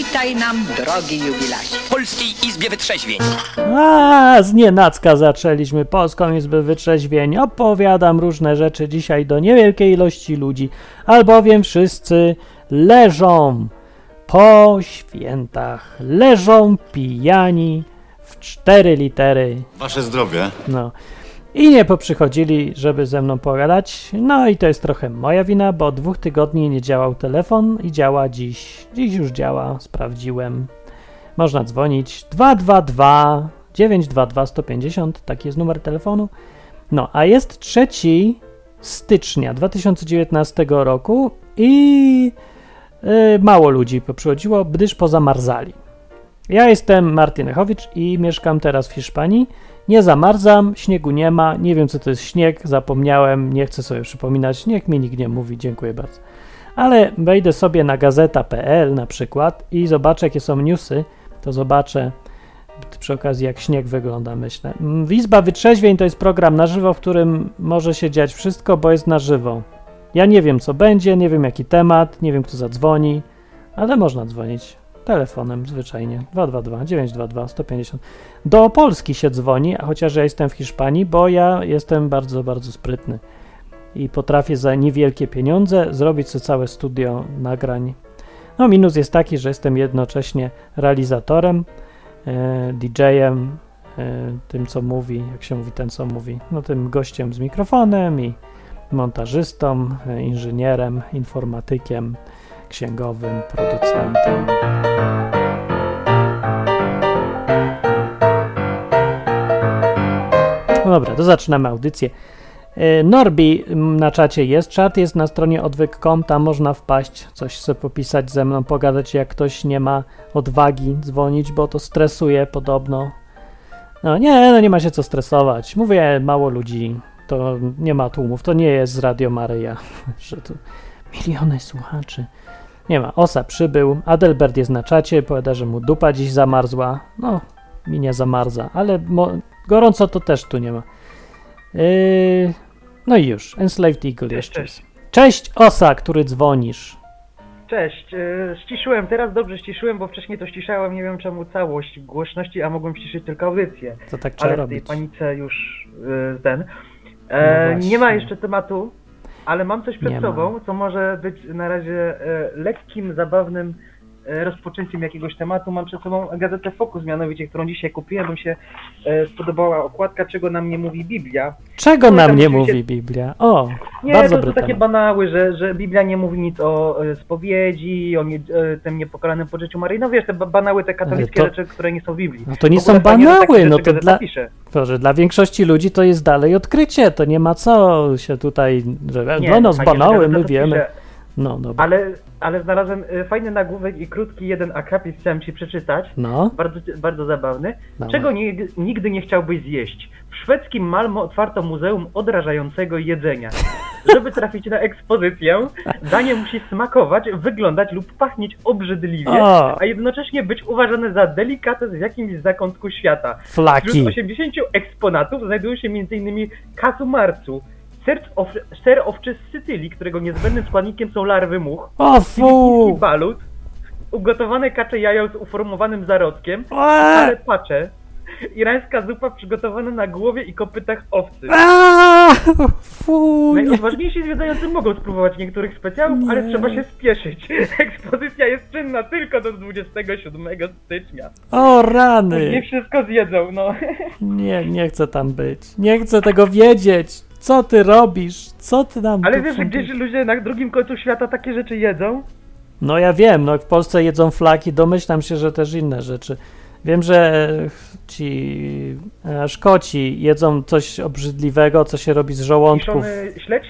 Witaj nam, drogi jubilacie. W Polskiej Izbie Wytrzeźwień. A, z nienacka zaczęliśmy Polską Izbę Wytrzeźwień. Opowiadam różne rzeczy dzisiaj do niewielkiej ilości ludzi, albowiem wszyscy leżą po świętach. Leżą pijani w cztery litery. Wasze zdrowie. No. I nie poprzychodzili, żeby ze mną pogadać. No i to jest trochę moja wina, bo od dwóch tygodni nie działał telefon i działa dziś. Dziś już działa, sprawdziłem. Można dzwonić 222 922 150, taki jest numer telefonu. No, a jest 3 stycznia 2019 roku i yy, mało ludzi poprzychodziło, gdyż pozamarzali. Ja jestem Martin Echowicz i mieszkam teraz w Hiszpanii. Nie zamarzam, śniegu nie ma, nie wiem co to jest śnieg, zapomniałem, nie chcę sobie przypominać, niech mi nikt nie mówi, dziękuję bardzo. Ale wejdę sobie na gazeta.pl na przykład i zobaczę jakie są newsy, to zobaczę przy okazji jak śnieg wygląda, myślę. Mm, Izba Wytrzeźwień to jest program na żywo, w którym może się dziać wszystko, bo jest na żywo. Ja nie wiem co będzie, nie wiem jaki temat, nie wiem kto zadzwoni, ale można dzwonić telefonem zwyczajnie 222 922 150. Do Polski się dzwoni, a chociaż ja jestem w Hiszpanii, bo ja jestem bardzo, bardzo sprytny i potrafię za niewielkie pieniądze zrobić sobie całe studio nagrań. No minus jest taki, że jestem jednocześnie realizatorem, e, DJ-em, e, tym co mówi, jak się mówi ten co mówi, no tym gościem z mikrofonem i montażystą, e, inżynierem, informatykiem, księgowym, producentem. No dobra, to zaczynamy audycję. E, Norbi m, na czacie jest, czat jest na stronie odwyk.com, tam można wpaść, coś sobie popisać ze mną, pogadać jak ktoś nie ma odwagi dzwonić, bo to stresuje podobno. No nie, no nie ma się co stresować. Mówię, mało ludzi, to nie ma tłumów, to nie jest Radio Maryja, że tu miliony słuchaczy. Nie ma, Osa przybył, Adelbert jest na czacie, powiada, że mu dupa dziś zamarzła. No, mi nie zamarza, ale mo- gorąco to też tu nie ma. Yy, no i już, Enslaved Eagle jeszcze. cześć. Cześć Osa, który dzwonisz. Cześć, yy, ściszyłem, teraz dobrze ściszyłem, bo wcześniej to ściszałem, nie wiem czemu całość głośności, a mogłem ściszyć tylko audycję. To tak trzeba Ale w tej robić. panice już yy, ten. No E, właśnie. nie ma jeszcze tematu, ale mam coś przed Nie ma. sobą, co może być na razie e, lekkim, zabawnym rozpoczęciem jakiegoś tematu. Mam przed sobą gazetę Focus, mianowicie, którą dzisiaj kupiłem, bo mi się e, spodobała okładka, czego nam nie mówi Biblia. Czego No nam nie mówi Biblia? O, Nie, bardzo to dobry takie banały, że, że Biblia nie mówi nic o e, spowiedzi, o nie, e, tym niepokalanym pożyciu Maryi. No wiesz, te ba- banały, te katolickie to- rzeczy, które nie są w Biblii. No to nie są banały, no to dla-. Boże, dla większości ludzi to jest dalej odkrycie, to nie ma co się tutaj, że Nie, nas fajnie, że banały, my to wiemy. pisze. No, dobra. Ale, ale znalazłem e, fajny nagłówek i krótki jeden akapit, chciałem ci przeczytać. No, Bardzo, bardzo zabawny. Dawaj. Czego nie, nigdy nie chciałbyś zjeść? W szwedzkim Malmo otwarto muzeum odrażającego jedzenia. Żeby trafić na ekspozycję, danie musi smakować, wyglądać lub pachnieć obrzydliwie, a jednocześnie być uważane za delikates w jakimś zakątku świata. flaki. Wśród 80 eksponatów znajdują się m.in. kasumarcu, ser, of, ser owczy z Sycylii, którego niezbędnym składnikiem są larwy much, O fu! balut, ugotowane kacze jajo z uformowanym zarodkiem, Eee! ale pacze, irańska zupa przygotowana na głowie i kopytach owcy. Aaa! Fu! Nie. Najodważniejsi zwiedzający mogą spróbować niektórych specjałów, ale Nie. trzeba się spieszyć. Ekspozycja jest czynna tylko do 27 stycznia. O Nie rany! wszystko zjedzą, no. Nie, nie chcę tam być. Nie chcę tego wiedzieć. Co ty robisz? Co ty nam Ale wiesz, że gdzieś ludzie na drugim końcu świata takie rzeczy jedzą? No ja wiem, no w Polsce jedzą flaki, domyślam się, że też inne rzeczy. Wiem, że ci e, Szkoci jedzą coś obrzydliwego, co się robi z żołądków. Kiszony śledź?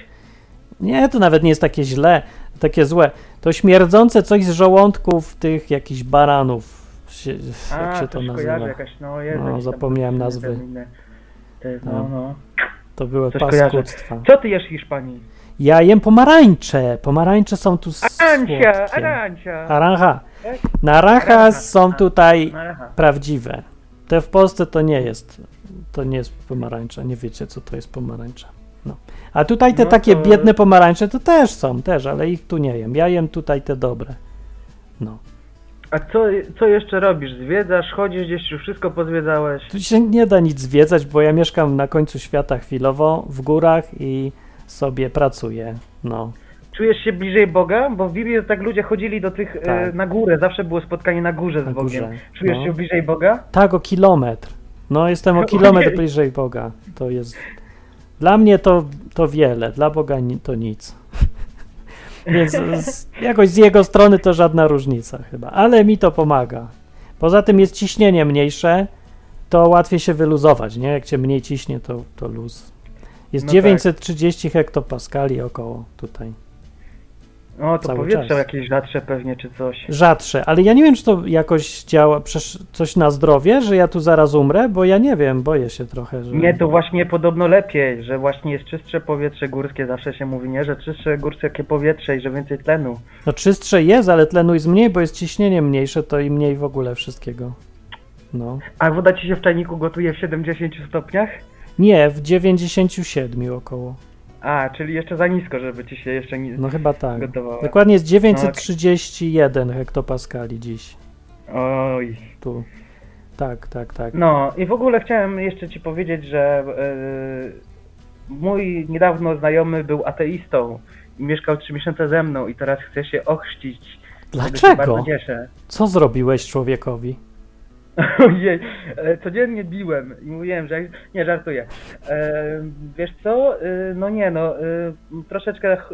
Nie, to nawet nie jest takie źle, takie złe. To śmierdzące coś z żołądków tych jakichś baranów. Się, jak się to nazywa? jakaś, no No, zapomniałem nazwy. te inne- te- No. No, no. To były Coś kojarzę. paskudztwa. Co ty jesz w Hiszpanii? Ja jem pomarańcze. Pomarańcze są tu Arancia, słodkie. arancia. Naranja. Tak? Naranja. są tutaj prawdziwe. Te w Polsce to nie jest. To nie jest pomarańcza. Nie wiecie, co to jest pomarańcza. No. A tutaj te No takie to- biedne pomarańcze to też są, też, ale ich tu nie jem. Ja jem tutaj te dobre. No. A co, co jeszcze robisz? Zwiedzasz, chodzisz gdzieś, już wszystko pozwiedzałeś? Tu się nie da nic zwiedzać, bo ja mieszkam na końcu świata chwilowo, w górach i sobie pracuję. No. Czujesz się bliżej Boga? Bo w Biblii tak ludzie chodzili do tych, e, Tak. na górę, zawsze było spotkanie na górze z Na Bogiem. górze, Czujesz no. się bliżej Boga? Tak, o kilometr. No, jestem o kilometr bliżej Boga. To jest. Dla mnie to, to wiele, dla Boga to nic. Więc z, jakoś z jego strony to żadna różnica chyba, ale mi to pomaga. Poza tym jest ciśnienie mniejsze, to łatwiej się wyluzować, nie? Jak cię mniej ciśnie, to, to luz. Jest No tak. 930 hektopaskali około tutaj. O, to powietrze czas. jakieś rzadsze pewnie, czy coś. Rzadsze, ale ja nie wiem, czy to jakoś działa, coś na zdrowie, że ja tu zaraz umrę, bo ja nie wiem, boję się trochę, że... Nie, to właśnie podobno lepiej, że właśnie jest czystsze powietrze górskie, zawsze się mówi, nie? Że czystsze górskie powietrze i że więcej tlenu. No czystsze jest, ale tlenu jest mniej, bo jest ciśnienie mniejsze, to i mniej w ogóle wszystkiego. No. A woda ci się w czajniku gotuje w 70 stopniach? Nie, w 97 około. A, czyli jeszcze za nisko, żeby ci się jeszcze nie No chyba tak. gotowała. Dokładnie jest 931 hektopaskali dziś. Oj. Tu. Tak, tak, tak. No i w ogóle chciałem jeszcze ci powiedzieć, że yy, mój niedawno znajomy był ateistą i mieszkał 3 miesiące ze mną i teraz chce się ochrzcić. Tego się Dlaczego? bardzo cieszę. Co zrobiłeś człowiekowi? Ojej, e, codziennie biłem i mówiłem, że nie żartuję. E, wiesz co? E, no nie, no troszeczkę ch-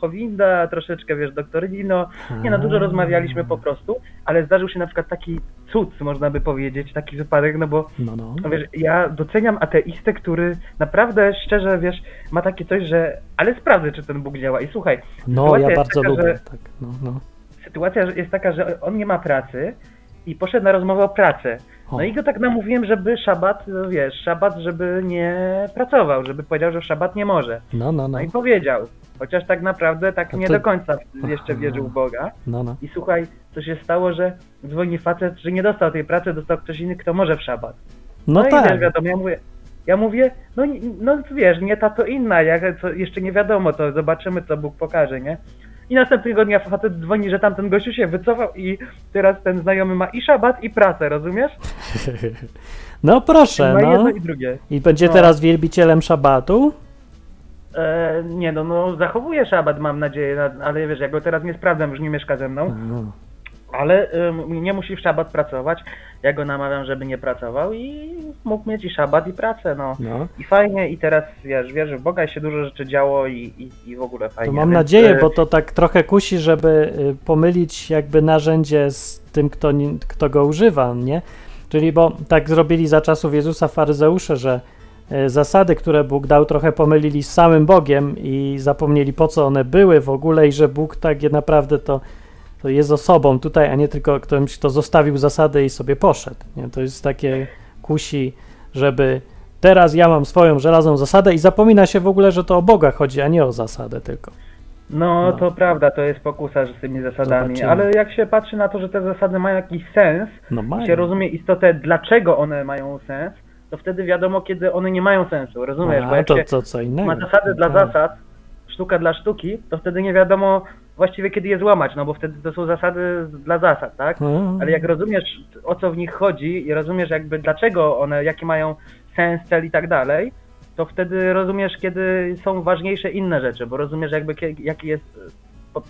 Chowinda, troszeczkę wiesz, doktor Lino. Nie no, dużo rozmawialiśmy po prostu, ale zdarzył się na przykład taki cud, można by powiedzieć, taki wypadek, no bo No, no. no wiesz, ja doceniam ateistę, który naprawdę szczerze, wiesz, ma takie coś, że ale sprawdzę, czy ten Bóg działa. I słuchaj, No, ja bardzo taka, lubię. że- Tak, no, no. sytuacja jest taka, że on nie ma pracy i poszedł na rozmowę o pracę. No i go tak namówiłem, żeby szabat, no wiesz, szabat, żeby nie pracował, żeby powiedział, że w szabat nie może. No, no, no. No i powiedział. Chociaż tak naprawdę tak A nie to- do końca jeszcze wierzył w Boga. No, no. I słuchaj, co się stało, że dzwoni facet, że nie dostał tej pracy, dostał ktoś inny, kto może w szabat. No, No, i tak. wiesz, wiadomo, ja mówię, ja mówię, no, no wiesz, nie ta to inna, jak, co, jeszcze nie wiadomo, to zobaczymy, co Bóg pokaże, nie? I następnego dnia facet dzwoni, że tamten gościu się wycofał i teraz ten znajomy ma i szabat, i pracę, rozumiesz? No proszę, ma jedno no. i drugie. I będzie No. teraz wielbicielem szabatu? E, nie no, no zachowuje szabat, mam nadzieję, na- ale wiesz, ja go teraz nie sprawdzam, już nie mieszka ze mną, A, ale ym, nie musi w szabat pracować, ja go namawiam, żeby nie pracował i mógł mieć i szabat, i pracę, no. No. I fajnie, i teraz wiesz, wierzę w Boga i się dużo rzeczy działo i, i, i w ogóle To fajnie. mam Więc, nadzieję, e, bo to tak trochę kusi, żeby y, pomylić jakby narzędzie z tym, kto, kto go używa, nie? Czyli bo tak zrobili za czasów Jezusa faryzeusze, że y, zasady, które Bóg dał, trochę pomylili z samym Bogiem i zapomnieli po co one były w ogóle i że Bóg tak naprawdę to, to jest osobą tutaj, a nie tylko ktoś, kto zostawił zasady i sobie poszedł. Nie? To jest takie kusi, żeby teraz ja mam swoją żelazną zasadę i zapomina się w ogóle, że to o Boga chodzi, a nie o zasadę tylko. No, No. to prawda, to jest pokusa z tymi zasadami, Zobaczymy. ale jak się patrzy na to, że te zasady mają jakiś sens, No mają. się rozumie istotę, dlaczego one mają sens, to wtedy wiadomo, kiedy one nie mają sensu, rozumiesz? Bo A, jak to się co, innego. ma zasady dla Tak. zasad, sztuka dla sztuki, to wtedy nie wiadomo właściwie kiedy je złamać, no bo wtedy to są zasady dla zasad, tak? A, Ale jak rozumiesz o co w nich chodzi i rozumiesz jakby dlaczego one, jaki mają sens, cel i tak dalej, to wtedy rozumiesz kiedy są ważniejsze inne rzeczy, bo rozumiesz jakby jaki jest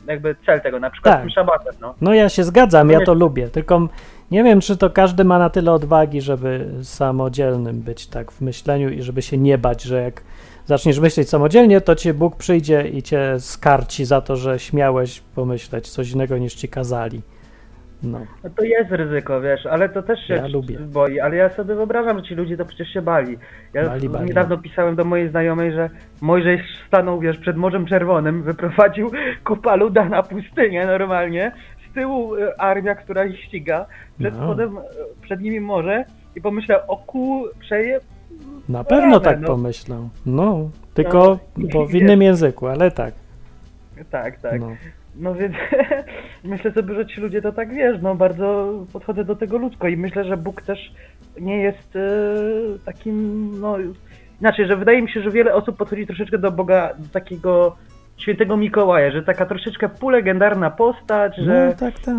jakby cel tego, na przykład Tak. z tym szabatem, no. No ja się zgadzam, ja to lubię, tylko nie wiem, czy to każdy ma na tyle odwagi, żeby samodzielnym być tak w myśleniu i żeby się nie bać, że jak zaczniesz myśleć samodzielnie, to ci Bóg przyjdzie i cię skarci za to, że śmiałeś pomyśleć coś innego niż ci kazali. No, No to jest ryzyko, wiesz, ale to też się Ja lubię. boi, ale ja sobie wyobrażam, że ci ludzie to przecież się bali. Ja Bali, bali. niedawno pisałem do mojej znajomej, że Mojżesz stanął, wiesz, przed Morzem Czerwonym, wyprowadził kupa luda na pustynię normalnie, z tyłu e, armia, która ich ściga, przed No. spodem, e, przed nimi morze i pomyślał, o kurcze, na pewno tak no. pomyślał. No, tylko No. bo w innym języku, ale tak. tak, tak. No. No więc myślę sobie, że ci ludzie to tak wiesz, no bardzo podchodzę do tego ludzko i myślę, że Bóg też nie jest e, takim, no inaczej, że wydaje mi się, że wiele osób podchodzi troszeczkę do Boga, do takiego świętego Mikołaja, że taka troszeczkę półlegendarna postać, że no tak, tak.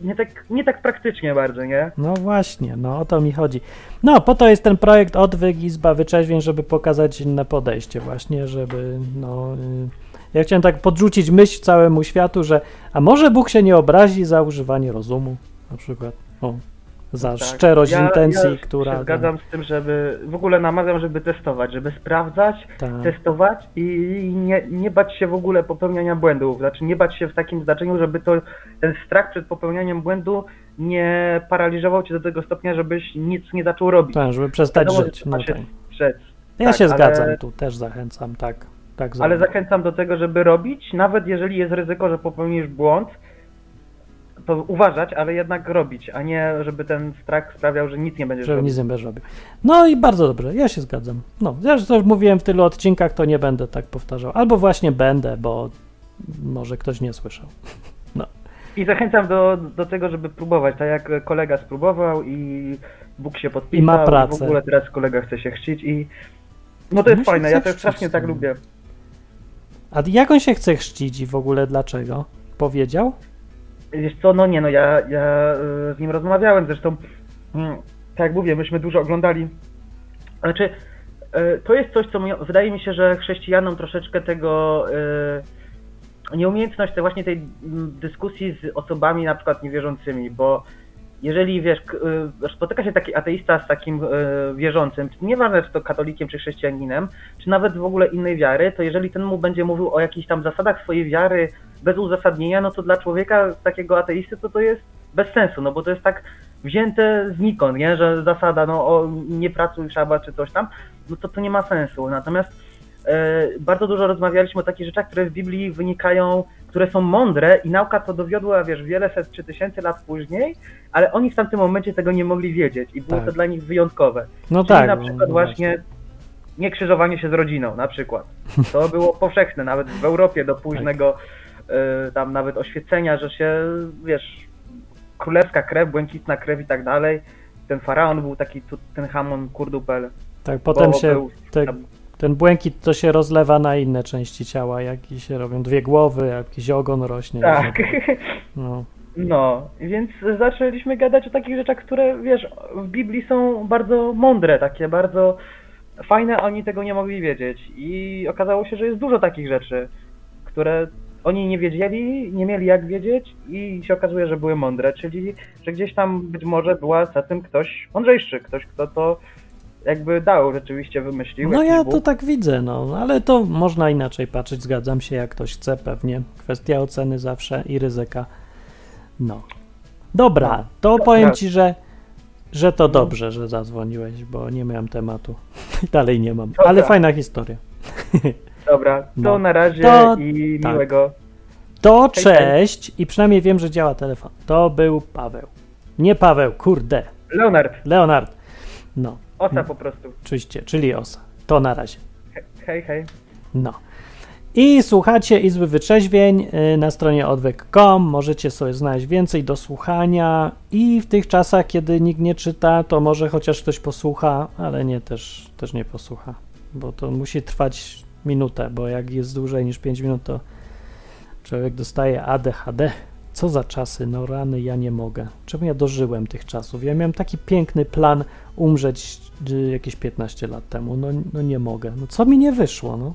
Nie tak, nie tak praktycznie bardzo, nie? No właśnie, no o to mi chodzi. No, po to jest ten projekt Odwyk Izba Wyczeźwień, żeby pokazać inne podejście właśnie, żeby no... y, Ja chciałem tak podrzucić myśl całemu światu, że a może Bóg się nie obrazi za używanie rozumu, na przykład, o, za Tak. szczerość ja, intencji, ja która... się zgadzam z tym, żeby w ogóle namawiam, żeby testować, żeby sprawdzać, Tak. testować i nie, nie bać się w ogóle popełniania błędów. Znaczy nie bać się w takim znaczeniu, żeby to ten strach przed popełnianiem błędu nie paraliżował cię do tego stopnia, żebyś nic nie zaczął robić. Tak, żeby przestać Wiadomo, żyć. No tak. strzec. Ja tak, się ale- zgadzam, tu też zachęcam, tak. tak Ale zachęcam do tego, żeby robić, nawet jeżeli jest ryzyko, że popełnisz błąd, to uważać, ale jednak robić, a nie żeby ten strach sprawiał, że nic nie będziesz robić. nic nie będziesz robił. No i bardzo dobrze, ja się zgadzam. No, ja już to mówiłem w tylu odcinkach, to nie będę tak powtarzał. Albo właśnie będę, bo może ktoś nie słyszał. I zachęcam do, do tego, żeby próbować, tak jak kolega spróbował i Bóg się podpisał I ma pracę. w ogóle teraz kolega chce się chrzcić i no to jest fajne, ja też strasznie tak no. lubię. A jak on się chce chrzcić i w ogóle dlaczego? Powiedział? Wiesz co, no nie no, ja, ja e, z nim rozmawiałem, zresztą mm, tak jak mówię, myśmy dużo oglądali. Znaczy, e, to jest coś, co mi, wydaje mi się, że chrześcijanom troszeczkę tego e, nieumiejętność tej właśnie tej mm, dyskusji z osobami na przykład niewierzącymi, bo jeżeli wiesz, y, spotyka się taki ateista z takim y, wierzącym, nieważne czy to katolikiem czy chrześcijaninem, czy nawet w ogóle innej wiary, to jeżeli ten mu będzie mówił o jakichś tam zasadach swojej wiary bez uzasadnienia, no to dla człowieka takiego ateisty to to jest bez sensu, no bo to jest tak wzięte znikąd, nie, że zasada, no o, nie pracuj szaba czy coś tam, no to to nie ma sensu. Natomiast e, bardzo dużo rozmawialiśmy o takich rzeczach, które w Biblii wynikają, które są mądre i nauka to dowiodła, wiesz, wiele set czy tysięcy lat później, ale oni w tamtym momencie tego nie mogli wiedzieć i było Tak. to dla nich wyjątkowe. No Czyli tak. na no, przykład no właśnie nie krzyżowanie się z rodziną, na przykład. To było powszechne nawet w Europie do późnego y, tam nawet oświecenia, że się, wiesz, królewska krew, błękitna krew i tak dalej. Ten faraon był taki, ten Hamon Kurdupel. Tak, potem się był te, ten błękit to się rozlewa na inne części ciała, jak się robią dwie głowy, jakiś ogon rośnie. Tak. No. No, więc zaczęliśmy gadać o takich rzeczach, które, wiesz, w Biblii są bardzo mądre, takie bardzo fajne, a oni tego nie mogli wiedzieć. I okazało się, że jest dużo takich rzeczy, które oni nie wiedzieli, nie mieli jak wiedzieć i się okazuje, że były mądre, czyli, że gdzieś tam być może była za tym ktoś mądrzejszy, ktoś, kto to jakby dał, rzeczywiście wymyślił. No ja to tak widzę, no, ale to można inaczej patrzeć, zgadzam się, jak ktoś chce, pewnie. Kwestia oceny zawsze i ryzyka. No. Dobra, No. to powiem Dobra. ci, że, że to No. dobrze, że zadzwoniłeś, bo nie miałem tematu. Dalej nie mam, Dobra. ale fajna historia. Dobra, to No. na razie To- i tak. miłego. To Hej, hej. cześć i przynajmniej wiem, że działa telefon. To był Paweł. Nie Paweł, kurde. Leonard, Leonard. No, osa po prostu. oczywiście, czyli Osa. To na razie. Hej, hej. No. I słuchacie Izby Wyczeźwień y, na stronie odwyk.com. Możecie sobie znaleźć więcej do słuchania i w tych czasach, kiedy nikt nie czyta, to może chociaż ktoś posłucha, ale nie, też, też nie posłucha, bo to musi trwać minutę, bo jak jest dłużej niż 5 minut, to człowiek dostaje ADHD. Co za czasy, no rany, ja nie mogę. Czemu ja dożyłem tych czasów? Ja miałem taki piękny plan umrzeć y, jakieś 15 lat temu. No, no nie mogę. No co mi nie wyszło, no?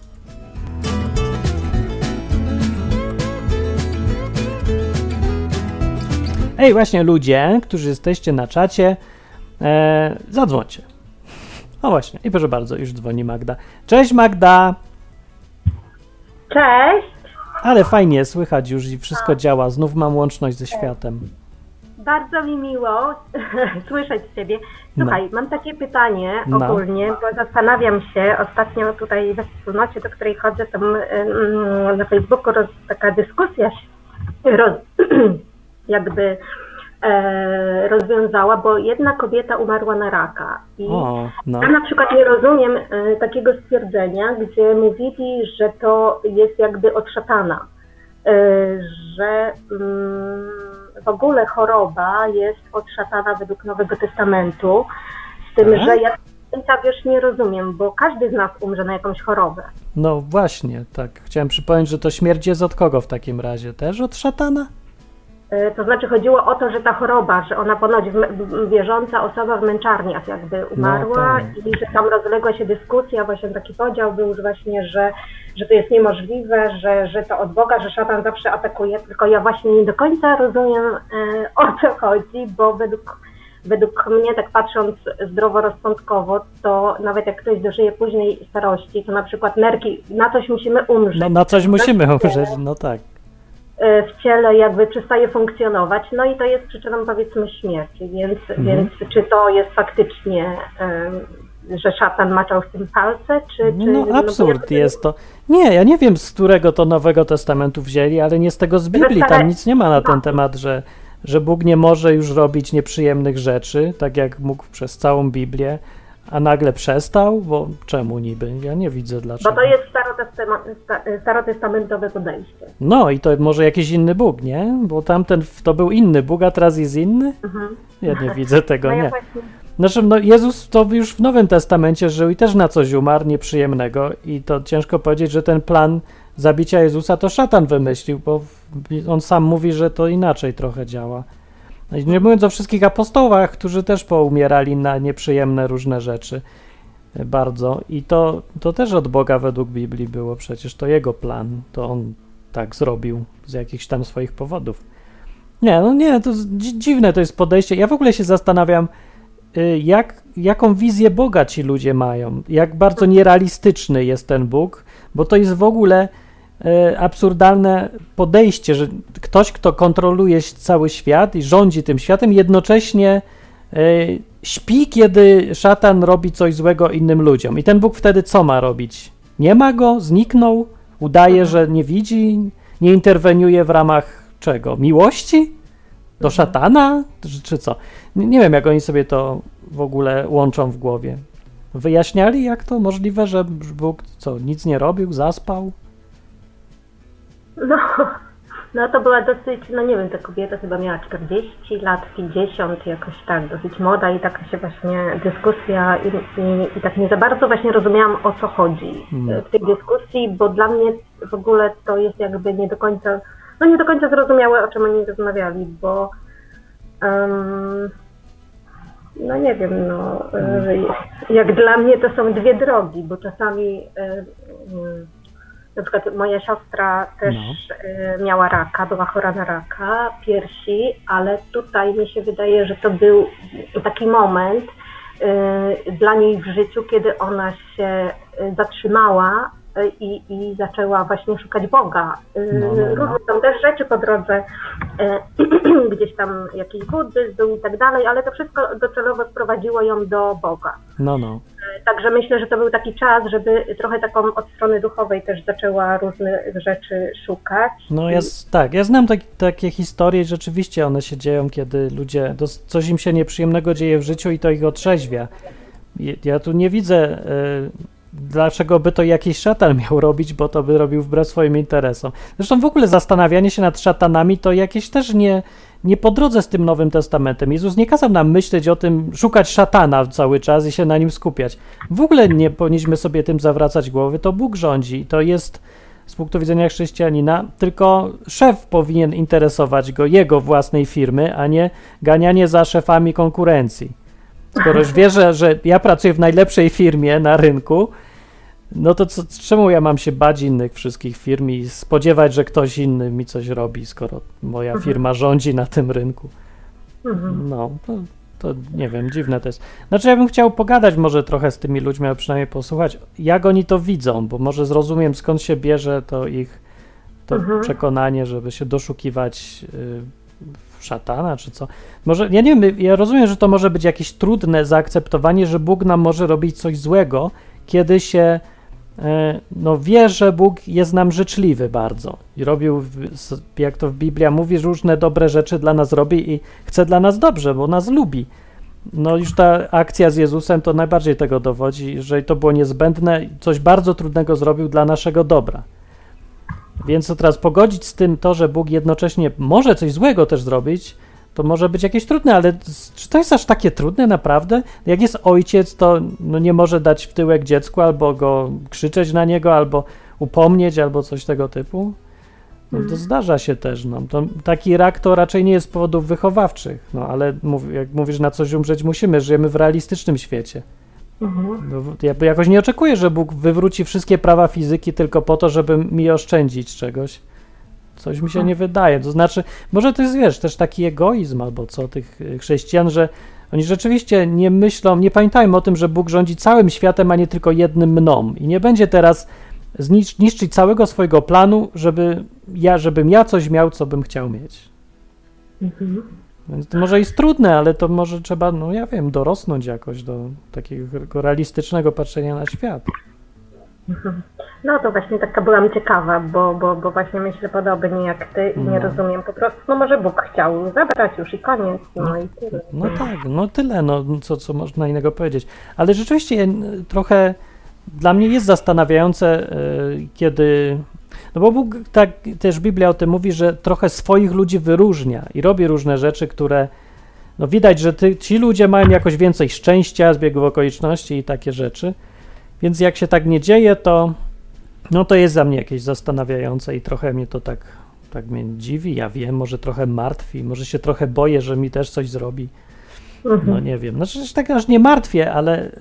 Ej, właśnie ludzie, którzy jesteście na czacie, e, zadzwońcie. O właśnie, i proszę bardzo, już dzwoni Magda. Cześć Magda! Cześć, Ale fajnie, słychać już i wszystko działa. Znów mam łączność ze światem. bardzo mi miło słyszeć Ciebie. Słuchaj, mam takie pytanie No. ogólnie, bo zastanawiam się, ostatnio tutaj we wspólnocie, do której chodzę, tam mm, na Facebooku roz, taka dyskusja się roz, jakby e, rozwiązała, bo jedna kobieta umarła na raka i O, no. Ja na przykład nie rozumiem e, takiego stwierdzenia, gdzie mówili, że to jest jakby od szatana, e, że mm, w ogóle choroba jest od szatana według Nowego Testamentu, z tym, że ja końca, wiesz, nie rozumiem, bo każdy z nas umrze na jakąś chorobę. No właśnie, tak. Chciałem przypomnieć, że to śmierć jest od kogo w takim razie? Też od szatana? E, To znaczy chodziło o to, że ta choroba, że ona ponoć wierząca osoba w męczarniach jakby umarła tak. i że tam rozległa się dyskusja, właśnie taki podział był, właśnie, że, że to jest niemożliwe, że, że to od Boga, że szatan zawsze atakuje, tylko ja właśnie nie do końca rozumiem e, o co chodzi, bo według, według mnie, tak patrząc zdroworozsądkowo, to nawet jak ktoś dożyje późnej starości, to na przykład nerki, na coś musimy umrzeć. No na coś musimy umrzeć, no tak. E, w ciele jakby przestaje funkcjonować, no i to jest przyczyną powiedzmy śmierci, więc, Mhm. więc czy to jest faktycznie, em, że szatan maczał w tym palce, czy... czy No bo absurd jest to. Nie, ja nie wiem z którego to Nowego Testamentu wzięli, ale nie z tego z Biblii. Tam nic nie ma na ten temat, że, że Bóg nie może już robić nieprzyjemnych rzeczy, tak jak mógł przez całą Biblię, a nagle przestał, bo czemu niby? Ja nie widzę Bo dlaczego. to jest sta- starotestamentowe podejście. No i to może jakiś inny Bóg, nie? Bo tamten to był inny Bóg, a teraz jest inny? Mhm. Ja nie widzę tego, No ja nie. właśnie, Znaczy, no Jezus to już w Nowym Testamencie żył i też na coś umarł nieprzyjemnego i to ciężko powiedzieć, że ten plan zabicia Jezusa to szatan wymyślił, bo on sam mówi, że to inaczej trochę działa. No nie mówiąc o wszystkich apostołach, którzy też poumierali na nieprzyjemne różne rzeczy bardzo i to, to też od Boga według Biblii było przecież, to jego plan, to on tak zrobił z jakichś tam swoich powodów. Nie, no nie, to dziwne to jest podejście. Ja w ogóle się zastanawiam, y, jak, jaką wizję Boga ci ludzie mają, jak bardzo nierealistyczny jest ten Bóg, bo to jest w ogóle y, absurdalne podejście, że ktoś, kto kontroluje cały świat i rządzi tym światem, jednocześnie y, śpi, kiedy szatan robi coś złego innym ludziom. I ten Bóg wtedy co ma robić? Nie ma go? Zniknął? Udaje, że nie widzi? Nie interweniuje w ramach czego? Miłości? Do szatana? Czy, czy co? Nie, nie wiem, jak oni sobie to w ogóle łączą w głowie. Wyjaśniali, jak to możliwe, że Bóg co, nic nie robił, zaspał? no, no to była dosyć, no nie wiem, ta kobieta chyba miała 40 lat, 50, jakoś tak, dosyć młoda i taka się właśnie dyskusja i, i, i tak nie za bardzo właśnie rozumiałam o co chodzi e, w tej dyskusji, bo dla mnie w ogóle to jest jakby nie do końca, no nie do końca zrozumiałe o czym oni rozmawiali, bo em, no nie wiem, no e, jak dla mnie to są dwie drogi, bo czasami e, mm, na przykład moja siostra też e, miała raka, była chora na raka piersi, ale tutaj mi się wydaje, że to był taki moment e, dla niej w życiu, kiedy ona się e, zatrzymała i, i zaczęła właśnie szukać Boga. E, No, no, no. Różne są też rzeczy po drodze, e, gdzieś tam jakiś buddyzm był i tak dalej, ale to wszystko docelowo sprowadziło ją do Boga. No, no. Także myślę, że to był taki czas, żeby trochę taką od strony duchowej też zaczęła różnych rzeczy szukać. No ja, tak, ja znam tak, takie historie i rzeczywiście one się dzieją, kiedy ludzie, coś im się nieprzyjemnego dzieje w życiu i to ich otrzeźwia. Ja tu nie widzę, y, dlaczego by to jakiś szatan miał robić, bo to by robił wbrew swoim interesom. Zresztą w ogóle zastanawianie się nad szatanami to jakieś też nie, nie po drodze z tym Nowym Testamentem. Jezus nie kazał nam myśleć o tym, szukać szatana cały czas i się na nim skupiać. W ogóle nie powinniśmy sobie tym zawracać głowy, to Bóg rządzi, to jest z punktu widzenia chrześcijanina, tylko szef powinien interesować go, jego własnej firmy, a nie ganianie za szefami konkurencji. Skoro już wie, że, że ja pracuję w najlepszej firmie na rynku, no to co, czemu ja mam się bać innych wszystkich firm i spodziewać, że ktoś inny mi coś robi, skoro moja firma rządzi na tym rynku? Mhm. No, to, to nie wiem, dziwne to jest. Znaczy, ja bym chciał pogadać może trochę z tymi ludźmi, a przynajmniej posłuchać, jak oni to widzą, bo może zrozumiem, skąd się bierze to ich to Mhm. przekonanie, żeby się doszukiwać y, szatana, czy co. Może, ja nie wiem, ja rozumiem, że to może być jakieś trudne zaakceptowanie, że Bóg nam może robić coś złego, kiedy się e, no wie, że Bóg jest nam życzliwy bardzo i robił, jak to w Biblia mówi, różne dobre rzeczy dla nas robi i chce dla nas dobrze, bo nas lubi. No już ta akcja z Jezusem to najbardziej tego dowodzi, że to było niezbędne, coś bardzo trudnego zrobił dla naszego dobra. Więc to teraz pogodzić z tym to, że Bóg jednocześnie może coś złego też zrobić, to może być jakieś trudne, ale czy to jest aż takie trudne naprawdę? Jak jest ojciec, to no nie może dać w tyłek dziecku, albo go krzyczeć na niego, albo upomnieć, albo coś tego typu. No, to zdarza się też. No. To, taki rak to raczej nie jest z powodów wychowawczych, no ale mów, jak mówisz, na coś umrzeć musimy, żyjemy w realistycznym świecie. Mhm. No, ja jakoś nie oczekuję, że Bóg wywróci wszystkie prawa fizyki tylko po to, żeby mi oszczędzić czegoś. Coś mi się nie wydaje. To znaczy, może to jest, wiesz, też taki egoizm albo co tych y, chrześcijan, że oni rzeczywiście nie myślą, nie pamiętają o tym, że Bóg rządzi całym światem, a nie tylko jednym mną. I nie będzie teraz znicz, niszczyć całego swojego planu, żeby ja, żebym ja coś miał, co bym chciał mieć. Mhm. Więc to może jest trudne, ale to może trzeba, no ja wiem, dorosnąć jakoś do takiego realistycznego patrzenia na świat. No to właśnie taka byłam ciekawa, bo, bo, bo właśnie myślę podobnie jak ty i nie No. rozumiem po prostu, no może Bóg chciał zabrać już i koniec, no i tyle. No tak, no tyle, no co, co można innego powiedzieć. Ale rzeczywiście n- trochę dla mnie jest zastanawiające, y, kiedy. No bo Bóg, tak też Biblia o tym mówi, że trochę swoich ludzi wyróżnia i robi różne rzeczy, które. No widać, że ty, ci ludzie mają jakoś więcej szczęścia, zbiegów okoliczności i takie rzeczy. Więc jak się tak nie dzieje, to. No to jest za mnie jakieś zastanawiające i trochę mnie to tak, tak mnie dziwi. Ja wiem, może trochę martwi, może się trochę boję, że mi też coś zrobi. Mhm. No nie wiem, znaczy tak aż nie martwię, ale y,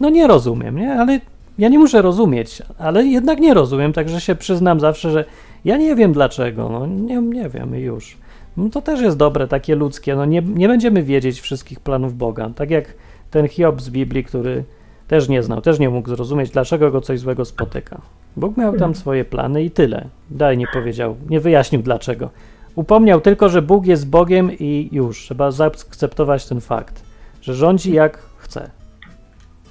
no nie rozumiem, nie? Ale ja nie muszę rozumieć, ale jednak nie rozumiem, także się przyznam zawsze, że ja nie wiem dlaczego, no nie, nie wiem już. No to też jest dobre, takie ludzkie, no nie, nie będziemy wiedzieć wszystkich planów Boga, tak jak ten Hiob z Biblii, który też nie znał, też nie mógł zrozumieć, dlaczego go coś złego spotyka. Bóg miał tam swoje plany i tyle. Dalej nie powiedział, nie wyjaśnił dlaczego. Upomniał tylko, że Bóg jest Bogiem i już. Trzeba zaakceptować ten fakt, że rządzi jak chce.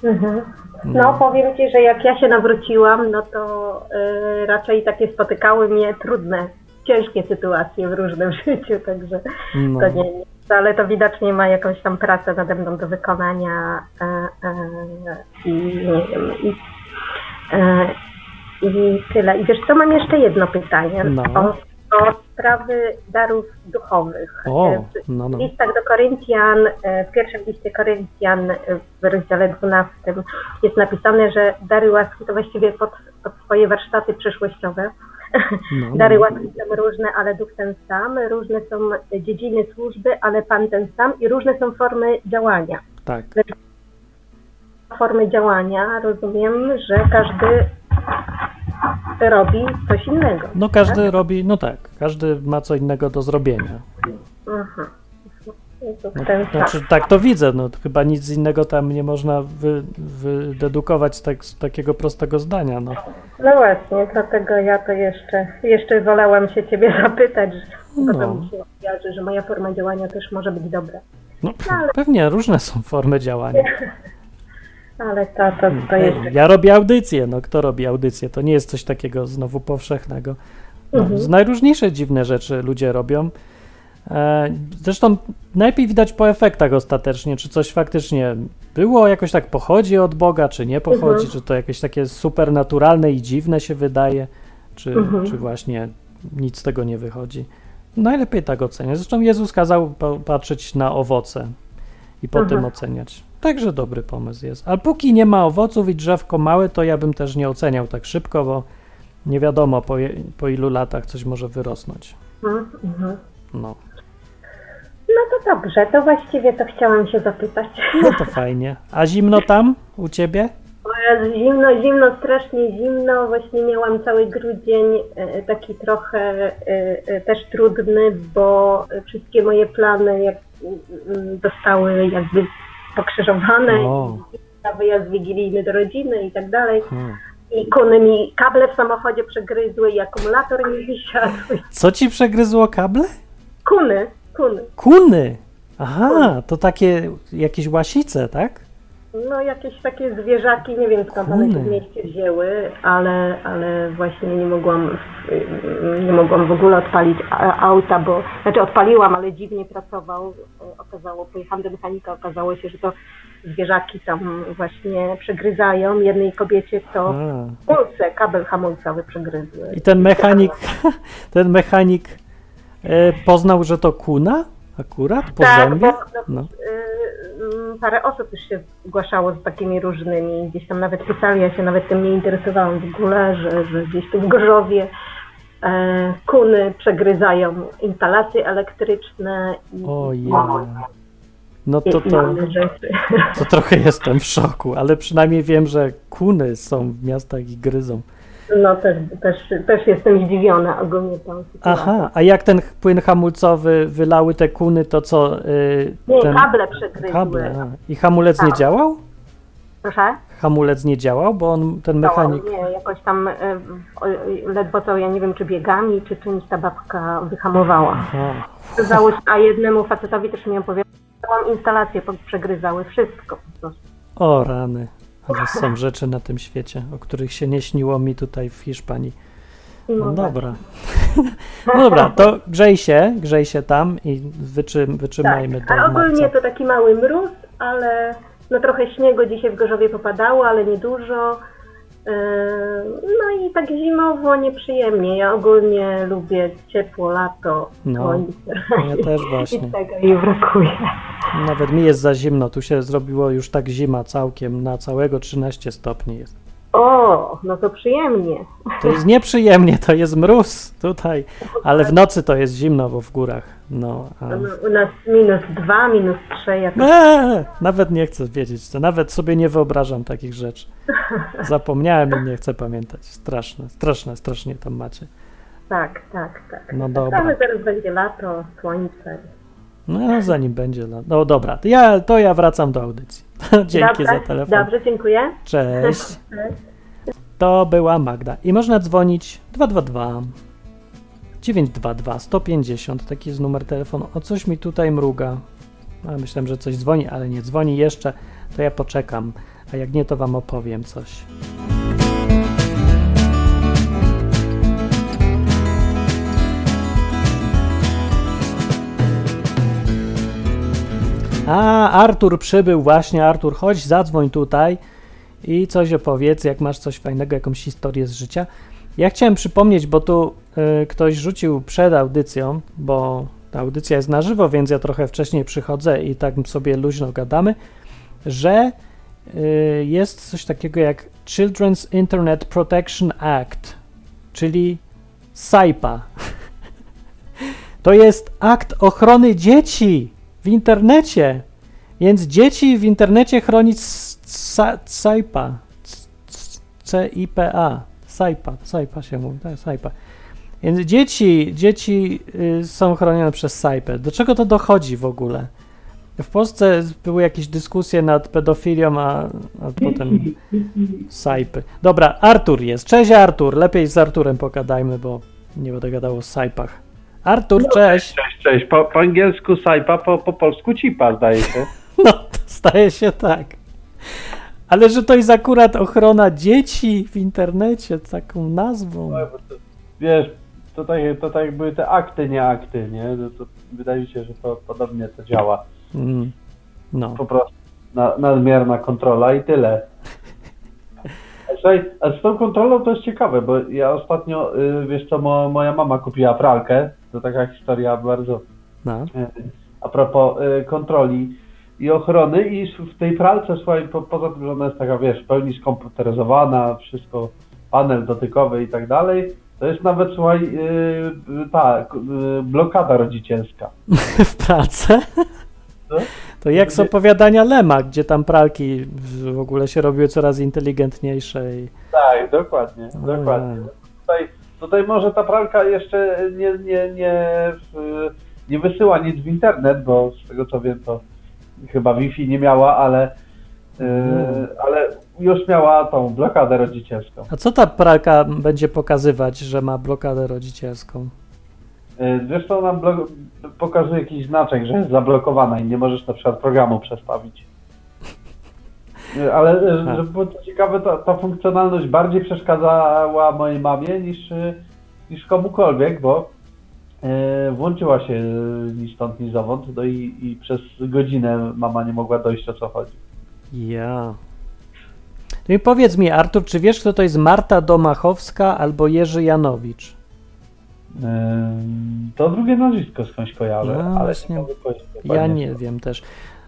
Mhm. No powiem Ci, że jak ja się nawróciłam, no to y, raczej takie spotykały mnie trudne, ciężkie sytuacje w różnym życiu, także No. to nie, ale to widocznie ma jakąś tam pracę nade mną do wykonania e, e, i nie wiem, i, e, i tyle. I wiesz co, mam jeszcze jedno pytanie No. o, o sprawy darów duchowych. O, E, w- no, no. w listach do Koryntian, e, w pierwszym liście Koryntian e, w rozdziale 12 jest napisane, że dary łaski to właściwie pod, pod swoje warsztaty przyszłościowe. No, no. Dary łaski są różne, ale duch ten sam. Różne są dziedziny służby, ale Pan ten sam i różne są formy działania. Tak. Formy działania rozumiem, że każdy robi coś innego. No każdy robi, no tak, każdy ma co innego do zrobienia. Duch No, znaczy, tak to widzę, no chyba nic innego tam nie można wy, wydedukować z, tak, z takiego prostego zdania, no. No właśnie, dlatego ja to jeszcze, jeszcze wolałam się Ciebie zapytać, że No. mi się że moja forma działania też może być dobra. no pewnie różne są formy działania. Ale to, to, to jeszcze... Ja robię audycję, no kto robi audycję? To nie jest coś takiego znowu powszechnego. No, z najróżniejsze dziwne rzeczy ludzie robią. E, Zresztą najlepiej widać po efektach ostatecznie, czy coś faktycznie było, jakoś tak pochodzi od Boga, czy nie pochodzi, czy to jakieś takie supernaturalne i dziwne się wydaje, czy, czy właśnie nic z tego nie wychodzi. Najlepiej tak oceniać. Zresztą Jezus kazał pa- patrzeć na owoce i potem oceniać. Także dobry pomysł jest. Ale póki nie ma owoców i drzewko małe, to ja bym też nie oceniał tak szybko, bo nie wiadomo po, je- po ilu latach coś może wyrosnąć. Mhm, mhm. No. No to dobrze, to właściwie to chciałam się zapytać. no to fajnie. A zimno tam u ciebie? Zimno, zimno, strasznie zimno. Właśnie miałam cały grudzień e, taki trochę e, e, też trudny, bo wszystkie moje plany jak, mm, zostały jakby pokrzyżowane. O. Na wyjazd wigilijny do rodziny i tak dalej. Hmm. I kuny mi kable w samochodzie przegryzły i akumulator mi wysiadł. Co ci przegryzło kable? Kuny, kuny. Kuny! Aha, to takie jakieś łasice, tak? No jakieś takie zwierzaki, nie wiem skąd one się w mieście wzięły, ale, ale właśnie nie mogłam, nie mogłam w ogóle odpalić auta, bo, znaczy odpaliłam, ale dziwnie pracował, okazało, pojechałam do mechanika, okazało się, że to zwierzaki tam właśnie przegryzają, jednej kobiecie to hamulce, kabel hamulcowy przegryzły. I ten mechanik, ten mechanik e, poznał, że to kuna? Akurat? Po Tak, zębie? bo- No. Y, mm, parę osób już się zgłaszało z takimi różnymi, gdzieś tam nawet pisali, ja się nawet tym nie interesowałam w ogóle, że, że gdzieś tu w Gorzowie e, kuny przegryzają instalacje elektryczne i, Ojej. No to to, to trochę jestem w szoku, ale przynajmniej wiem, że kuny są w miastach i gryzą. No też, też, też jestem zdziwiona ogólnie tą. Aha, a jak ten płyn hamulcowy wylały te kuny, to co? y, Nie, ten... kable przegryzły. Kable. A. I hamulec nie Tak. działał? Proszę? Hamulec nie działał, bo on, ten mechanik... Nie, jakoś tam o- ledwo co, ja nie wiem, czy biegami, czy czymś ta babka wyhamowała. Się, a jednemu facetowi też mi opowiadałam, instalacje po- przegryzały, wszystko po prostu. O rany. Ale są rzeczy na tym świecie, o których się nie śniło mi tutaj w Hiszpanii. No tak. dobra. No dobra, to grzej się, grzej się tam i wyczy, wytrzymajmy tak. do A ogólnie marca. to taki mały mróz, ale no trochę śniegu dzisiaj w Gorzowie popadało, ale niedużo. Yy, No i tak zimowo nieprzyjemnie. Ja ogólnie lubię ciepło, lato, No, słońce. ja też właśnie. I tego mi brakuje. Nawet mi jest za zimno. Tu się zrobiło już tak zima całkiem, na całego 13 stopni jest. O, no to przyjemnie. To jest nieprzyjemnie, to jest mróz tutaj, ale w nocy to jest zimno, bo w górach. No, a... No, U nas minus dwa, minus trzy, jak Eee, nawet nie chcę wiedzieć, to nawet sobie nie wyobrażam takich rzeczy. Zapomniałem i nie chcę pamiętać. Straszne, straszne, strasznie tam macie. tak, tak, tak. No dobra. Ale zaraz będzie lato, słońce. No, zanim będzie. la- No dobra, ja, to ja wracam do audycji. Dzięki Dobrze, za telefon. Dobrze, dziękuję. Cześć. To była Magda. I można dzwonić 222 922 150. Taki jest numer telefonu. O coś mi tutaj mruga. A myślałem, że coś dzwoni, ale nie dzwoni jeszcze. To ja poczekam. A jak nie, to wam opowiem coś. A, Artur przybył właśnie. Artur, chodź, zadzwoń tutaj i coś opowiedz, jak masz coś fajnego, jakąś historię z życia. Ja chciałem przypomnieć, bo tu y, ktoś rzucił przed audycją, bo ta audycja jest na żywo, więc ja trochę wcześniej przychodzę i tak sobie luźno gadamy, że y, jest coś takiego jak Children's Internet Protection Act, czyli SAIPA. To jest akt ochrony dzieci w internecie. Więc dzieci w internecie chronić SAIPA. C-I-P-A. SAIPA. SAIPA się mówi. Tak, SAIPA. Więc dzieci, dzieci y, są chronione przez SAIPę. Do czego to dochodzi w ogóle? W Polsce były jakieś dyskusje nad pedofilią, a, a potem SAIPy. Dobra, Artur jest. Cześć Artur. Lepiej z Arturem pogadajmy, bo nie będę gadał o SAIPach. Artur, cześć. Cześć, cześć. Po, po angielsku sajpa, po, po polsku cipa, zdaje się. No, to staje się tak. Ale że to jest akurat ochrona dzieci w internecie, taką nazwą. Wiesz, to tak, to tak były te akty, nie akty, nie? No to wydaje mi się, że to podobnie to działa. Mm. No. Po prostu na, nadmierna kontrola i tyle. Słuchaj, a z tą kontrolą to jest ciekawe, bo ja ostatnio, y, wiesz co, mo, moja mama kupiła pralkę, to taka historia bardzo no. E, a propos e, kontroli i ochrony i w tej pralce, słuchaj, po, poza tym, że ona jest taka, wiesz, w pełni skomputeryzowana, wszystko, panel dotykowy i tak dalej, to jest nawet, słuchaj, e, ta e, blokada rodzicielska. w pralce? Co? To jak z opowiadania Lema, gdzie tam pralki w ogóle się robiły coraz inteligentniejsze i... Tak, dokładnie, dokładnie. Tutaj, tutaj może ta pralka jeszcze nie, nie, nie, nie wysyła nic w internet, bo z tego co wiem, to chyba Wi-Fi nie miała, ale, e, Mm. ale już miała tą blokadę rodzicielską. A co ta pralka będzie pokazywać, że ma blokadę rodzicielską? Wiesz co, nam blo- pokazuje jakiś znaczek, że jest zablokowana i nie możesz na przykład programu przestawić. Ale e, A. żeby było to ciekawe, ta, ta funkcjonalność bardziej przeszkadzała mojej mamie niż, e, niż komukolwiek, bo e, włączyła się ni stąd, ni zowąd, no i, i przez godzinę mama nie mogła dojść o co chodzi. Ja. No i powiedz mi, Artur, czy wiesz, kto to jest Marta Domachowska albo Jerzy Janowicz? To drugie nazwisko skądś kojarzę, No, ale właśnie. nie Ja nie wiem też.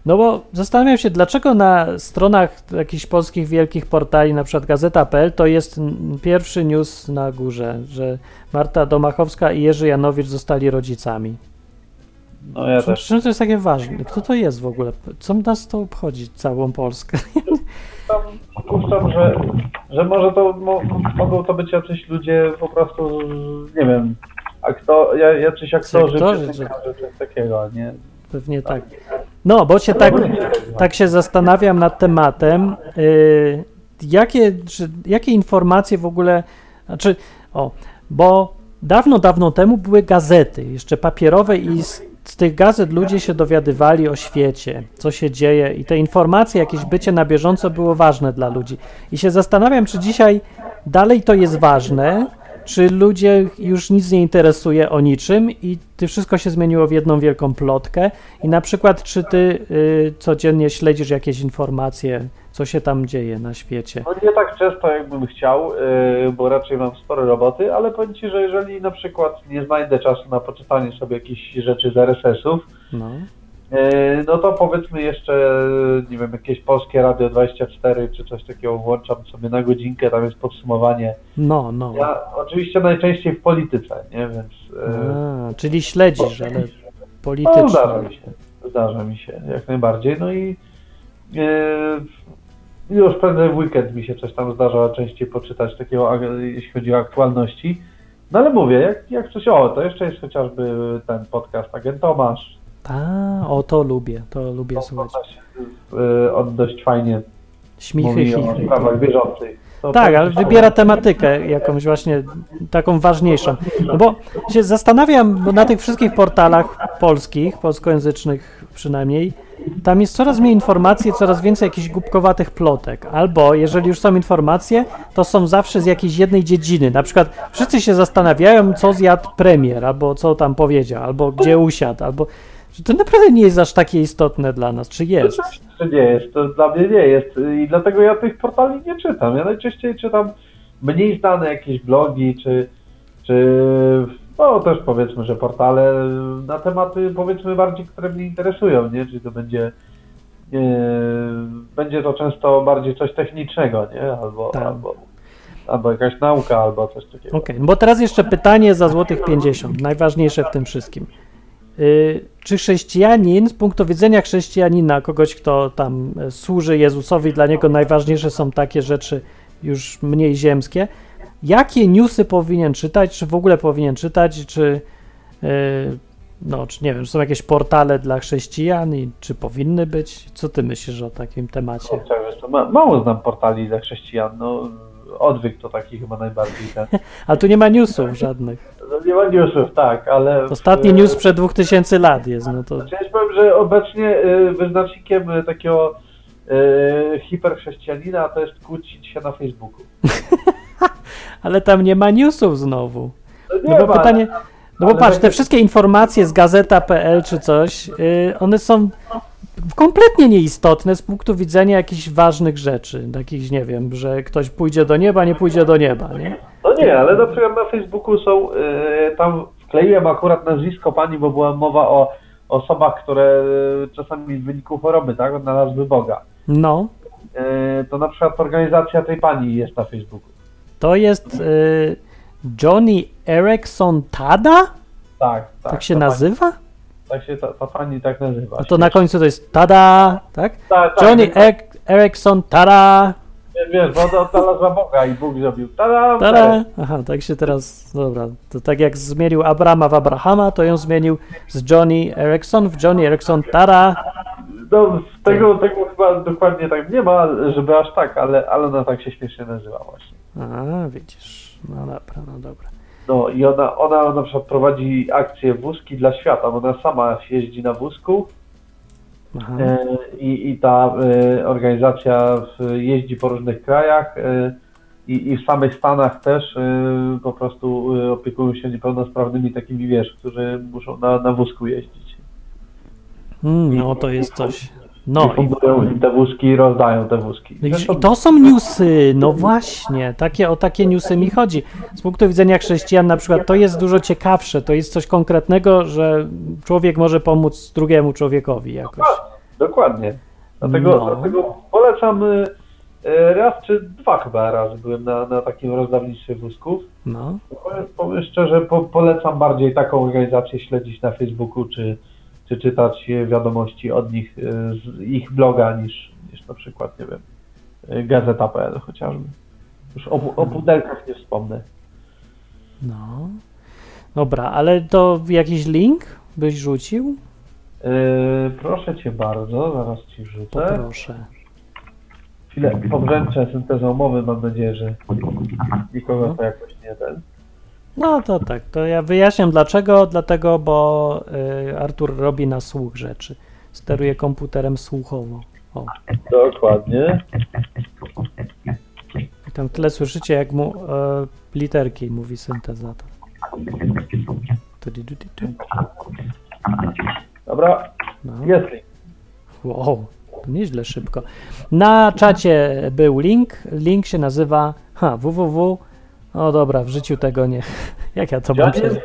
No bo zastanawiam się, dlaczego na stronach jakichś polskich wielkich portali, na przykład Gazeta.pl, to jest pierwszy news na górze, że Marta Domachowska i Jerzy Janowicz zostali rodzicami. No ja też. Czym to jest takie ważne? Kto to jest w ogóle? Co nas to obchodzi, całą Polskę? Puszczam, że, że może to mo, mogą to być jacyś ludzie po prostu, nie wiem, akto, ja- jacyś aktorzy, Aktorzy, piosenkarze, coś takiego, nie? Pewnie tak. No, bo się tak, tak się zastanawiam nad tematem, yy, jakie, czy, jakie informacje w ogóle, znaczy, o, bo dawno, dawno temu były gazety, jeszcze papierowe i z, z tych gazet ludzie się dowiadywali o świecie, co się dzieje i te informacje, jakieś bycie na bieżąco było ważne dla ludzi. I się zastanawiam, czy dzisiaj dalej to jest ważne, czy ludzie już nic nie interesuje o niczym i ty wszystko się zmieniło w jedną wielką plotkę i na przykład czy ty y, codziennie śledzisz jakieś informacje, co się tam dzieje na świecie? No nie tak często, jakbym chciał, yy, bo raczej mam sporo roboty, ale powiem Ci, że jeżeli na przykład nie znajdę czasu na poczytanie sobie jakichś rzeczy z RSS-ów, No. Yy, no to powiedzmy jeszcze, nie wiem, jakieś Polskie Radio 24 czy coś takiego włączam sobie na godzinkę, tam jest podsumowanie. No, no. Ja oczywiście najczęściej w polityce, nie, więc... Yy, A, czyli śledzisz, ale no, politycznie. zdarza mi się, zdarza mi się, jak najbardziej, no i yy, już prędzej w weekend mi się coś tam zdarza częściej poczytać takiego, jeśli chodzi o aktualności. No ale mówię, jak, jak coś, o, to jeszcze jest chociażby ten podcast Agent Tomasz. O to lubię, to lubię słuchać. Yy, on dość fajnie Śmichy, chichy. sprawach bieżących. To Tak, ale wybiera tematykę jakąś właśnie taką ważniejszą. No bo się zastanawiam, bo na tych wszystkich portalach polskich, polskojęzycznych przynajmniej, tam jest coraz mniej informacji, coraz więcej jakichś głupkowatych plotek. Albo jeżeli już są informacje, to są zawsze z jakiejś jednej dziedziny. Na przykład wszyscy się zastanawiają, co zjadł premier, albo co tam powiedział, albo gdzie usiadł, albo... że To naprawdę nie jest aż takie istotne dla nas, czy jest? Czy nie jest? To dla mnie nie jest. I dlatego ja tych portali nie czytam. Ja najczęściej czytam mniej znane jakieś blogi, czy, czy no też powiedzmy, że portale na tematy powiedzmy bardziej, które mnie interesują, nie? Czyli to będzie e, będzie to często bardziej coś technicznego, nie? Albo, Tak. albo, albo jakaś nauka, albo coś takiego. Okej, no bo teraz jeszcze pytanie za złotych 50, najważniejsze w tym wszystkim. Y, czy chrześcijanin, z punktu widzenia chrześcijanina, kogoś, kto tam e, służy Jezusowi, dla niego najważniejsze są takie rzeczy już mniej ziemskie, jakie newsy powinien czytać, czy w ogóle powinien czytać, czy, y, no, czy nie wiem, czy są jakieś portale dla chrześcijan i czy powinny być? Co ty myślisz o takim temacie? Ma, mało znam portali dla chrześcijan, no odwyk to taki chyba najbardziej ten. A tu nie ma newsów żadnych. No, nie ma newsów, tak, ale... Ostatni e, news sprzed 2000 lat jest, no to... Znaczy, ja powiem, że obecnie y, wyznacznikiem y, takiego y, hiperchrześcijanina to jest kłócić się na Facebooku. Ale tam nie ma newsów znowu. No, No bo ma, pytanie, no bo patrz, te wszystkie informacje z gazeta.pl czy coś, yy, one są kompletnie nieistotne z punktu widzenia jakichś ważnych rzeczy, takich, nie wiem, że ktoś pójdzie do nieba, nie pójdzie do nieba, nie? No nie, ale na przykład na Facebooku są, y, tam wkleiłem akurat nazwisko pani, bo była mowa o osobach, które y, czasami w wyniku choroby, tak, odnalazły Boga. No, Y, to na przykład organizacja tej pani jest na Facebooku. to jest yy, Johnny Erickson Tada? Tak, tak. Tak się ta nazywa? Pani, tak się ta, ta pani tak nazywa. A to na końcu to jest Tada, tak? Tak, tak, Johnny tak. Eric- Erickson Tada, Wiesz, bo ona odnalazła Boga i Bóg zrobił tada, Tada. Aha, tak się teraz, dobra, to tak jak zmienił Abrama w Abrahama, to ją zmienił z Johnny Erickson w Johnny Erickson Tada. No, tego, tego chyba dokładnie tak nie ma, żeby aż tak, ale, ale ona tak się śmiesznie nazywa właśnie. A, widzisz. No dobra, no dobra. No i ona, ona na przykład prowadzi akcję Wózki dla Świata, bo ona sama jeździ na wózku e, i, i ta e, organizacja w, jeździ po różnych krajach e, i, i w samych Stanach też po prostu opiekują się niepełnosprawnymi takimi, wiesz, którzy muszą na, na wózku jeździć. Mm, no to jest coś. No I i, te wózki i rozdają te wózki. widzisz, i to są newsy, no właśnie, takie o takie newsy mi chodzi. Z punktu widzenia chrześcijan na przykład to jest dużo ciekawsze, to jest coś konkretnego, że człowiek może pomóc drugiemu człowiekowi jakoś. Dokładnie. Dlatego, No. dlatego polecam y, y, raz czy dwa chyba razy byłem na, na takim rozdawnictwie wózków. No, Powiem, powiem szczerze, po, polecam bardziej taką organizację śledzić na Facebooku, czy, czy czytać e, wiadomości od nich, y, z ich bloga, niż, niż na przykład, nie wiem, y, gazeta.pl chociażby. Już o, o pudelkach nie wspomnę. no. Dobra, ale to jakiś link byś rzucił? Y, proszę cię bardzo, zaraz ci wrzucę. Poproszę. Chwilę podręczę syntezą mowy, mam nadzieję, że nikogo to jakoś nie ten. No to tak, to ja wyjaśniam dlaczego. Dlatego, bo y, Artur robi na słuch rzeczy. Steruje komputerem słuchowo. O, Dokładnie. i tam tyle słyszycie, jak mu e, literki mówi syntezator. Dobra, No. jest link. Wow, to nieźle szybko. Na czacie był link. Link się nazywa ha, www. O dobra, w życiu tego nie. Jak ja to mam Friends.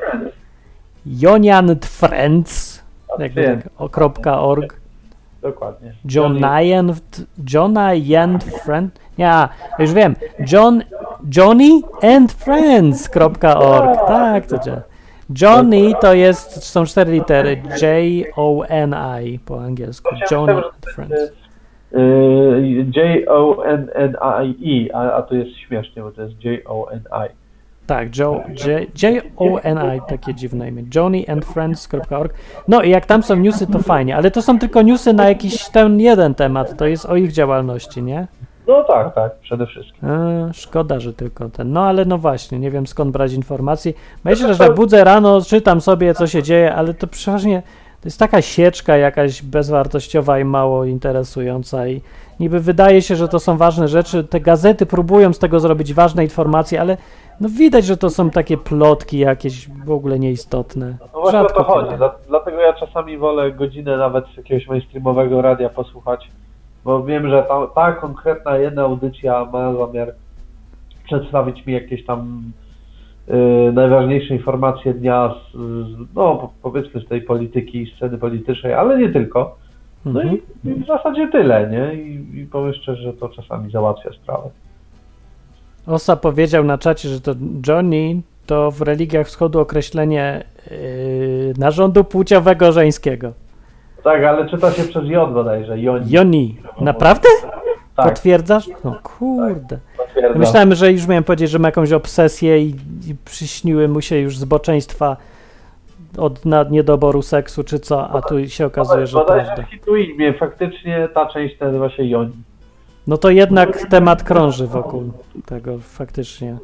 Jonian Friends. Tak, o, kropka org. Dokładnie. John and John and Friend. Nie, a, już wiem. John, Johnny and Friends.org. Tak, to działa. Johnny to jest, są cztery litery. J-O-N-I po angielsku. Johnny and Friends. Y, J-O-N-N-I-E, a, a tu jest śmiesznie, bo to jest J-O-N-I. Tak, J-O-N-I, takie dziwne imię. johnnyandfriends.org. No i jak tam są newsy, to fajnie, ale to są tylko newsy na jakiś ten jeden temat, to jest o ich działalności, nie? No tak, tak, przede wszystkim. E, szkoda, że tylko ten. No ale no właśnie, nie wiem skąd brać informacji. Ja się też budzę rano, czytam sobie, co się dzieje, ale to przeważnie to jest taka sieczka jakaś bezwartościowa i mało interesująca i niby wydaje się, że to są ważne rzeczy. Te gazety próbują z tego zrobić ważne informacje, ale no widać, że to są takie plotki jakieś w ogóle nieistotne. No właśnie o to Rzadko chodzi. Dla, dlatego ja czasami wolę godzinę nawet z jakiegoś mainstreamowego radia posłuchać, bo wiem, że ta, ta konkretna jedna audycja ma zamiar przedstawić mi jakieś tam najważniejsze informacje dnia, z, no po- powiedzmy z tej polityki, sceny politycznej, ale nie tylko. No Mhm. i, i w zasadzie tyle, nie? I, I powiem szczerze, że to czasami załatwia sprawę. Osa powiedział na czacie, że to Johnny to w religiach wschodu określenie yy, narządu płciowego żeńskiego. Tak, ale czyta się przez J bodajże, Joni. Joni. Naprawdę? Tak, Potwierdzasz? No kurde. potwierdzam. Ja myślałem, że już miałem powiedzieć, że ma jakąś obsesję i, i przyśniły mu się już zboczeństwa od niedoboru seksu czy co, a tu się okazuje, że Bodajże prawda. w faktycznie ta część nazywa się Joni. No to jednak temat krąży wokół tego faktycznie.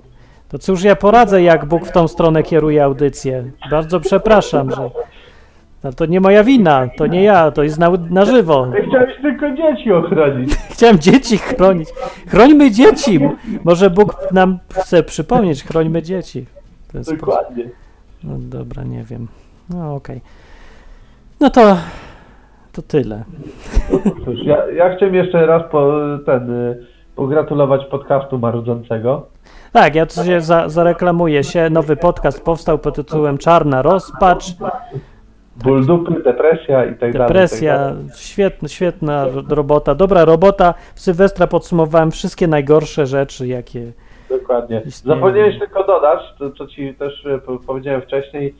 To cóż ja poradzę, jak Bóg w tą stronę kieruje audycję. Bardzo przepraszam, że... No to nie moja wina, to nie ja, to jest na, na żywo. Chciałeś tylko dzieci ochronić. Chciałem dzieci chronić. Chrońmy dzieci! Może Bóg nam chce przypomnieć, chrońmy dzieci. Ten sposób. Dokładnie. No dobra, nie wiem. No okej. No to... To tyle. Cóż, ja, ja chciałem jeszcze raz po, ten, y, pogratulować podcastu marudzącego. Tak, ja tu się za, zareklamuję się. Nowy podcast powstał pod tytułem Czarna Rozpacz. Ból dupy, depresja i tak dalej. tak Depresja, dalej. świetna, świetna ro- robota, dobra robota. W Sylwestra podsumowałem wszystkie najgorsze rzeczy, jakie... Dokładnie. Istnieje. Zapomniałeś tylko dodać, to co ci też po- powiedziałem wcześniej,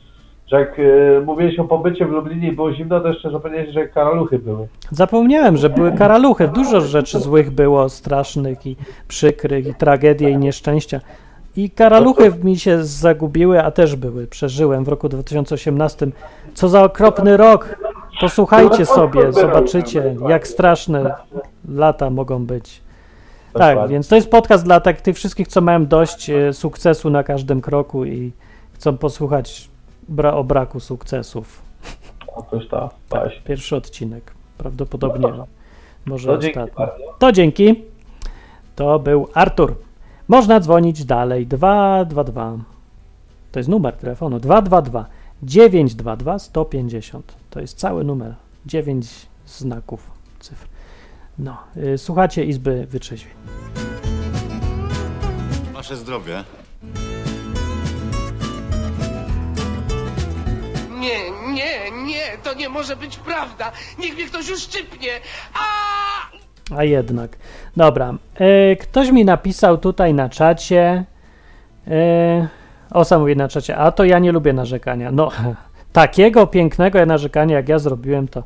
że jak y, mówiłeś o pobycie w Lublinie i było zimno, to jeszcze zapomniałeś, że karaluchy były. Zapomniałem, że były karaluchy. Dużo rzeczy złych było, strasznych i przykrych, i tragedie, i nieszczęścia. I karaluchy mi się zagubiły, a też były. Przeżyłem w roku 2018. Co za okropny rok! Posłuchajcie sobie, zobaczycie, jak straszne lata mogą być. Tak, więc to jest podcast dla tak, tych wszystkich, co mają dość e, sukcesu na każdym kroku i chcą posłuchać bra o braku sukcesów. Otóż to, Tak, pierwszy odcinek. Prawdopodobnie może To ostatni. To dzięki. To był Artur. Można dzwonić dalej. 222. To jest numer telefonu. 222 922 150. To jest cały numer. 9 znaków, cyfr. No, y, słuchacie Izby Wytrzeźwień. Wasze zdrowie. Nie, Nie, nie, to nie może być prawda. Niech mnie ktoś uszczypnie. A! A jednak. Dobra. E, ktoś mi napisał tutaj na czacie. E, Osa mówi na czacie, a to ja nie lubię narzekania. No, takiego pięknego narzekania, jak ja zrobiłem, to,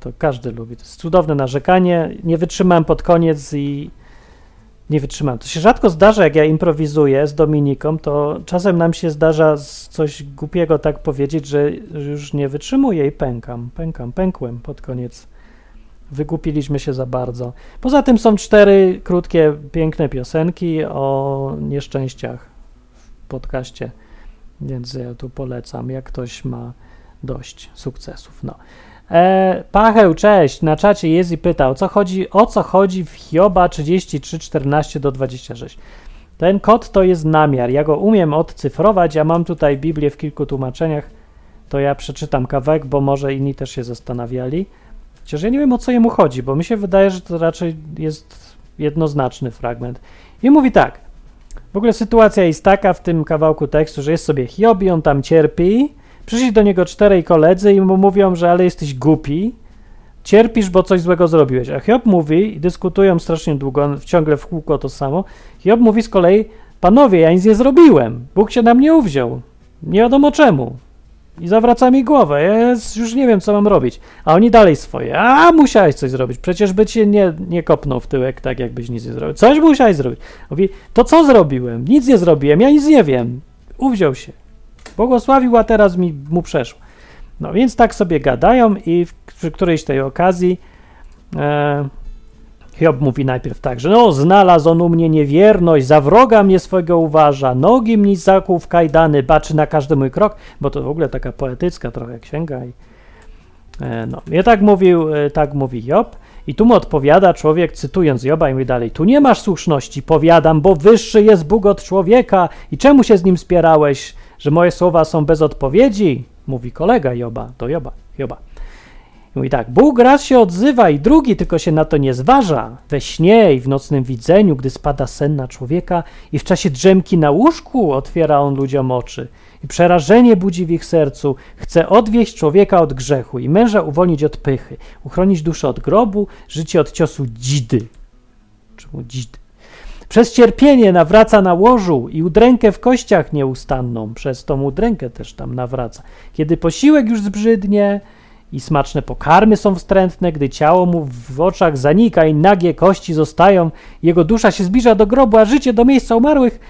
to każdy lubi. To jest cudowne narzekanie. Nie wytrzymałem pod koniec i nie wytrzymałem. To się rzadko zdarza, jak ja improwizuję z Dominiką, to czasem nam się zdarza coś głupiego tak powiedzieć, że już nie wytrzymuję i pękam, pękam, pękłem pod koniec. Wygłupiliśmy się za bardzo. Poza tym są cztery krótkie, piękne piosenki o nieszczęściach w podcaście, więc ja tu polecam, jak ktoś ma dość sukcesów. No. E, Pacheł, cześć, na czacie jest i pyta, o co chodzi, o co chodzi w Hioba 33, 14 do 26. Ten kod to jest namiar, ja go umiem odcyfrować, ja mam tutaj Biblię w kilku tłumaczeniach, to ja przeczytam kawałek, bo może inni też się zastanawiali. Chociaż ja nie wiem o co jemu chodzi, bo mi się wydaje, że to raczej jest jednoznaczny fragment. I mówi tak. W ogóle sytuacja jest taka w tym kawałku tekstu, że jest sobie Hiob i on tam cierpi. Przyszli do niego czterej koledzy i mu mówią, że ale jesteś głupi, cierpisz, bo coś złego zrobiłeś. A Hiob mówi, i dyskutują strasznie długo, ciągle w kółko to samo. Hiob mówi z kolei, panowie, ja nic nie zrobiłem, Bóg się na mnie uwziął, nie wiadomo czemu. I zawraca mi głowę, ja już nie wiem, co mam robić. A oni dalej swoje. A, musiałeś coś zrobić. Przecież by cię nie, nie kopnął w tyłek, tak jakbyś nic nie zrobił. Coś musiałeś zrobić. Mówi, to co zrobiłem? Nic nie zrobiłem, ja nic nie wiem. Uwziął się. Błogosławił, a teraz mi mu przeszło. No więc tak sobie gadają i w, przy którejś tej okazji e, Hiob mówi najpierw tak, że no, znalazł on u mnie niewierność, za wroga mnie swego uważa, nogi mi zakuł w kajdany, baczy na każdy mój krok, bo to w ogóle taka poetycka trochę księga. I, e, no, ja tak mówił, e, tak mówi Job. I tu mu odpowiada człowiek, cytując Joba i mówi dalej, tu nie masz słuszności, powiadam, bo wyższy jest Bóg od człowieka i czemu się z nim spierałeś, że moje słowa są bez odpowiedzi? Mówi kolega Joba, do Joba, Joba. Mówi tak, Bóg raz się odzywa i drugi tylko się na to nie zważa. We śnie i w nocnym widzeniu, gdy spada sen na człowieka i w czasie drzemki na łóżku otwiera on ludziom oczy. I przerażenie budzi w ich sercu. Chce odwieść człowieka od grzechu i męża uwolnić od pychy, uchronić duszę od grobu, życie od ciosu dzidy. Czemu dzidy? Przez cierpienie nawraca na łożu i udrękę w kościach nieustanną. Przez tą udrękę też tam nawraca. Kiedy posiłek już zbrzydnie i smaczne pokarmy są wstrętne, gdy ciało mu w oczach zanika i nagie kości zostają, jego dusza się zbliża do grobu, a życie do miejsca umarłych.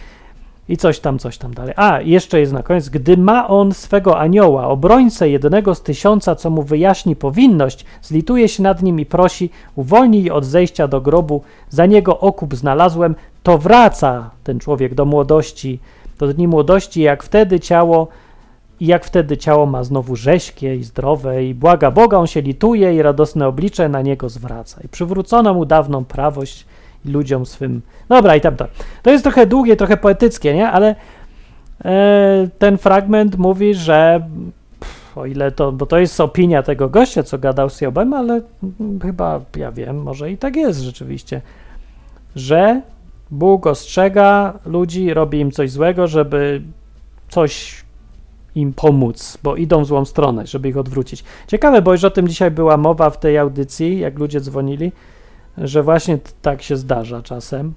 I coś tam, coś tam dalej. A, jeszcze jest na koniec. Gdy ma on swego anioła, obrońcę jednego z tysiąca, co mu wyjaśni powinność, zlituje się nad nim i prosi, uwolnij od zejścia do grobu, za niego okup znalazłem, to wraca ten człowiek do młodości, do dni młodości, jak wtedy ciało i jak wtedy ciało ma znowu rześkie i zdrowe i błaga Boga, on się lituje i radosne oblicze na niego zwraca. I przywrócono mu dawną prawość i ludziom swym. Dobra, i tam to. Jest trochę długie, trochę poetyckie, nie? Ale e, ten fragment mówi, że o ile to, bo to jest opinia tego gościa, co gadał z Jobem, ale mm, chyba ja wiem, może i tak jest rzeczywiście, że Bóg ostrzega ludzi, robi im coś złego, żeby coś im pomóc, bo idą w złą stronę, żeby ich odwrócić. Ciekawe, bo już o tym dzisiaj była mowa w tej audycji, jak ludzie dzwonili, że właśnie tak się zdarza czasem.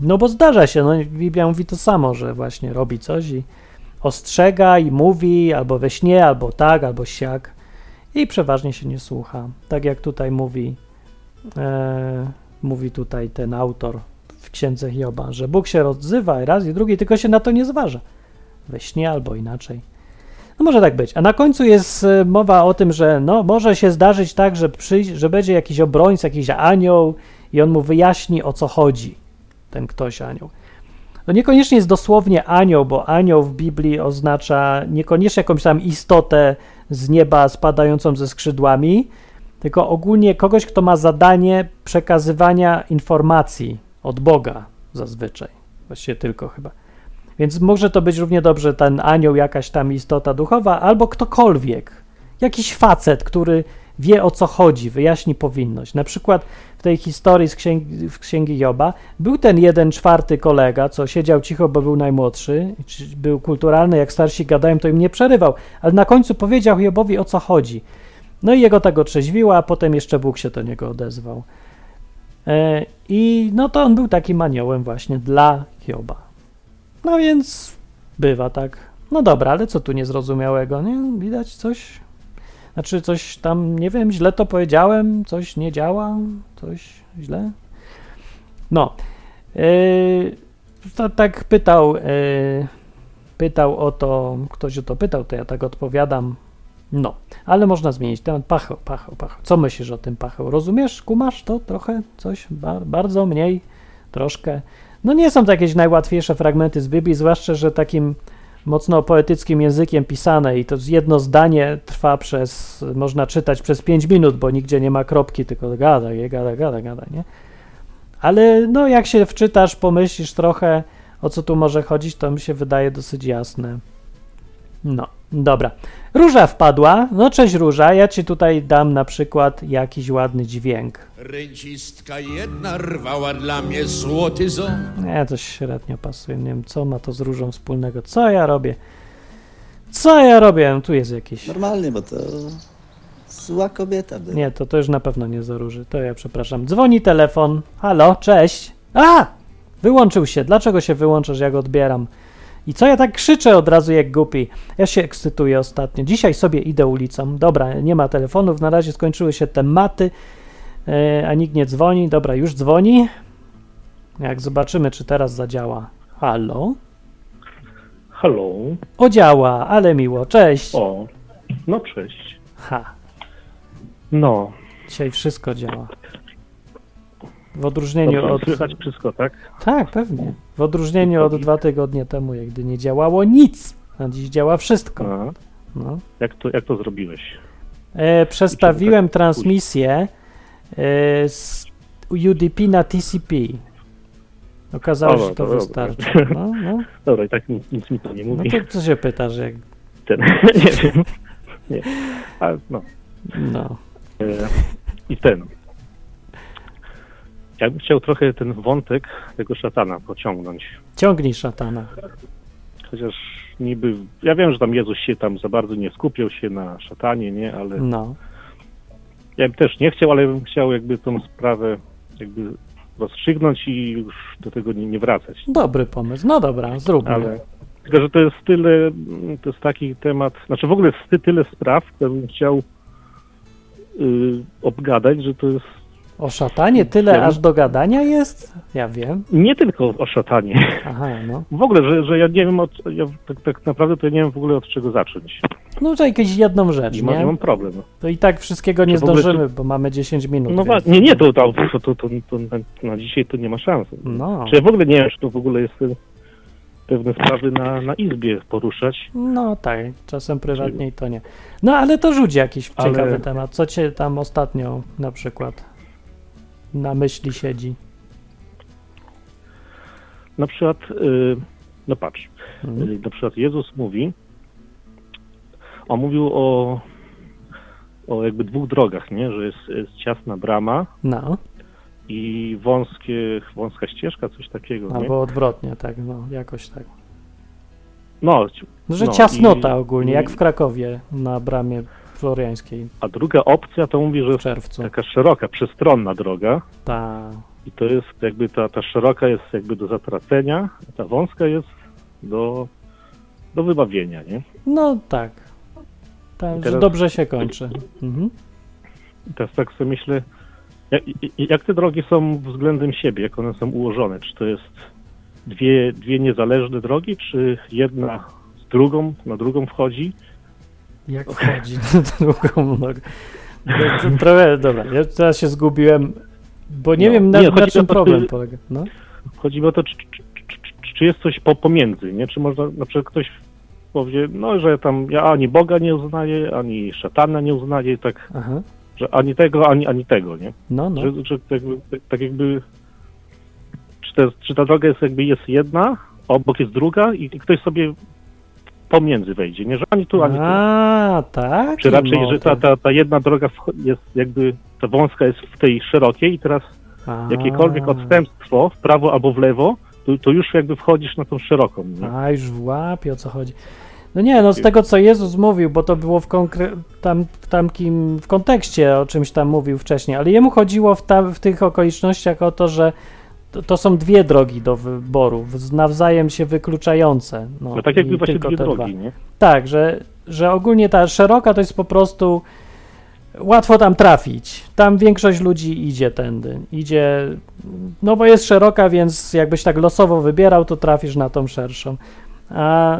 No bo zdarza się, no Biblia mówi to samo, że właśnie robi coś i ostrzega i mówi albo we śnie, albo tak, albo siak i przeważnie się nie słucha. Tak jak tutaj mówi e, mówi tutaj ten autor w księdze Hioba, że Bóg się odzywa raz i drugi, tylko się na to nie zważa. We śnie albo inaczej. No może tak być. A na końcu jest e, mowa o tym, że no, może się zdarzyć tak, że, że będzie jakiś obrońca, jakiś anioł i on mu wyjaśni o co chodzi. Ten ktoś anioł. To niekoniecznie jest dosłownie anioł, bo anioł w Biblii oznacza niekoniecznie jakąś tam istotę z nieba spadającą ze skrzydłami, tylko ogólnie kogoś, kto ma zadanie przekazywania informacji od Boga zazwyczaj. Właściwie tylko chyba. Więc może to być równie dobrze ten anioł, jakaś tam istota duchowa, albo ktokolwiek. Jakiś facet, który wie o co chodzi, wyjaśni powinność. Na przykład w tej historii z księgi, w księgi Joba był ten jeden czwarty kolega, co siedział cicho, bo był najmłodszy, był kulturalny, jak starsi gadają, to im nie przerywał, ale na końcu powiedział Jobowi o co chodzi. No i jego tego trzeźwiło, a potem jeszcze Bóg się do niego odezwał. E, I no to on był takim aniołem właśnie dla Hioba. No więc bywa tak. No dobra, ale co tu niezrozumiałego, nie? Widać coś? Znaczy coś tam, nie wiem, źle to powiedziałem, coś nie działa, coś źle? No. Yy, to tak pytał, yy, pytał o to, ktoś o to pytał, to ja tak odpowiadam. No, ale można zmienić temat. Pacheł, pacheł, pacheł. Co myślisz o tym pacheł? Rozumiesz, kumasz to trochę? Coś? Ba bardzo mniej? Troszkę? No nie są to jakieś najłatwiejsze fragmenty z Biblii, zwłaszcza, że takim mocno poetyckim językiem pisane i to jedno zdanie trwa przez, można czytać przez 5 minut, bo nigdzie nie ma kropki, tylko gada, gada, gada, gada, nie? Ale no jak się wczytasz, pomyślisz trochę, o co tu może chodzić, to mi się wydaje dosyć jasne. No, dobra. Róża wpadła. No cześć Róża, ja ci tutaj dam na przykład jakiś ładny dźwięk. Rencistka jedna rwała dla mnie złoty ząb. Nie, to średnio pasuje. Nie wiem, co ma to z Różą wspólnego. Co ja robię? Co ja robię? Tu jest jakiś... Normalnie, bo to zła kobieta była. Nie, to, to już na pewno nie za Róży. To ja przepraszam. Dzwoni telefon. Halo, cześć. A! Wyłączył się. Dlaczego się wyłączasz, jak odbieram? I co ja tak krzyczę od razu jak głupi? Ja się ekscytuję ostatnio. Dzisiaj sobie idę ulicą. Dobra, nie ma telefonów, na razie skończyły się tematy, e, a nikt nie dzwoni. Dobra, już dzwoni. Jak zobaczymy, czy teraz zadziała. Halo? Halo. O, działa, ale miło. Cześć. O, no cześć. Ha, No, dzisiaj wszystko działa. W odróżnieniu dobrze, od... słychać wszystko, tak? Tak, pewnie. W odróżnieniu od dwa tygodnie temu, jak gdy nie działało nic, a dziś działa wszystko. No. jak, to, jak to zrobiłeś? E, przestawiłem tak transmisję e, z UDP na TCP. Okazało się, że to dobra. wystarczy. No, no. Dobra, i tak nic, nic mi to nie no mówi. to co się pytasz, jak... Ten, nie wiem. Nie. A, no. No. E, I ten. Ja bym chciał trochę ten wątek tego szatana pociągnąć. Ciągnij szatana. Chociaż niby, ja wiem, że tam Jezus się tam za bardzo nie skupiał się na szatanie, nie, ale No. ja bym też nie chciał, ale bym chciał jakby tą sprawę jakby rozstrzygnąć i już do tego nie, nie wracać. Dobry pomysł. No dobra, zróbmy. Ale tylko, że to jest tyle, to jest taki temat, znaczy w ogóle jest ty- tyle spraw, które bym chciał y, obgadać, że to jest O szatanie tyle Wiem. aż do gadania jest? Ja wiem. nie tylko o szatanie. Aha, no. W ogóle, że, że ja nie wiem, od, ja tak, tak naprawdę to ja nie wiem w ogóle od czego zacząć. No to jakąś jedną rzecz, I mam, nie? mam problem. To i tak wszystkiego nie zdążymy, bo mamy 10 minut. No więc- nie, nie, to, to, to, to, to, na, na dzisiaj to nie ma szans. No. Czy ja w ogóle nie wiem, czy to w ogóle jest y, pewne sprawy na, na izbie poruszać. No tak, czasem prywatniej to nie. No ale to rzuć jakiś Ale- ciekawy temat. Co cię tam ostatnio na przykład na myśli siedzi? Na przykład, y, no patrz, Mhm. y, na przykład Jezus mówi, on mówił o, o jakby dwóch drogach, nie? Że jest, jest ciasna brama No, i wąskie, wąska ścieżka, coś takiego, nie? albo odwrotnie, tak, no, jakoś tak. No, No, że no, ciasnota i- ogólnie, i- jak w Krakowie na bramie floriańskiej A druga opcja to mówi, że czerwcu. taka szeroka, przestronna droga Ta, i to jest jakby ta, ta szeroka jest jakby do zatracenia, a ta wąska jest do, do wybawienia, nie? no tak. Że teraz- dobrze się kończy. Mhm. Teraz tak sobie myślę, jak, jak te drogi są względem siebie, jak one są ułożone? Czy to jest dwie, dwie niezależne drogi, czy jedna z drugą, na drugą wchodzi? Jak wchodzi na drugą nogę. No, to trochę, dobra, ja teraz się zgubiłem, bo nie No, wiem na, nie, na czym to, problem czy- polega. No. Chodzi o to, czy, czy, czy, czy, jest coś po, pomiędzy, nie? Czy można, na przykład ktoś powie, no, że tam ja ani Boga nie uznaję, ani szatana nie uznaję, tak, Aha, że ani tego, ani, ani tego, nie? no, no. Że, że tak, jakby, tak, tak jakby, czy, te, czy ta droga jest jakby jest jedna, obok jest druga i ktoś sobie pomiędzy wejdzie, nie że ani tu, ani tu. A, tak? Czy raczej, że ta, ta, ta jedna droga jest jakby, ta wąska jest w tej szerokiej i teraz jakiekolwiek odstępstwo w prawo albo w lewo, to, to już jakby wchodzisz na tą szeroką. Nie? A, już w łapie o co chodzi. No nie, no z tego co Jezus mówił, bo to było w, tam, tamkim, w kontekście o czymś tam mówił wcześniej, ale jemu chodziło w, tam, w tych okolicznościach o to, że to, to są dwie drogi do wyboru, nawzajem się wykluczające. No, No tak jakby właśnie dwie drogi, dwa. nie? Tak, że, że ogólnie ta szeroka to jest po prostu łatwo tam trafić. Tam większość ludzi idzie tędy. Idzie, no bo jest szeroka, więc jakbyś tak losowo wybierał, to trafisz na tą szerszą. A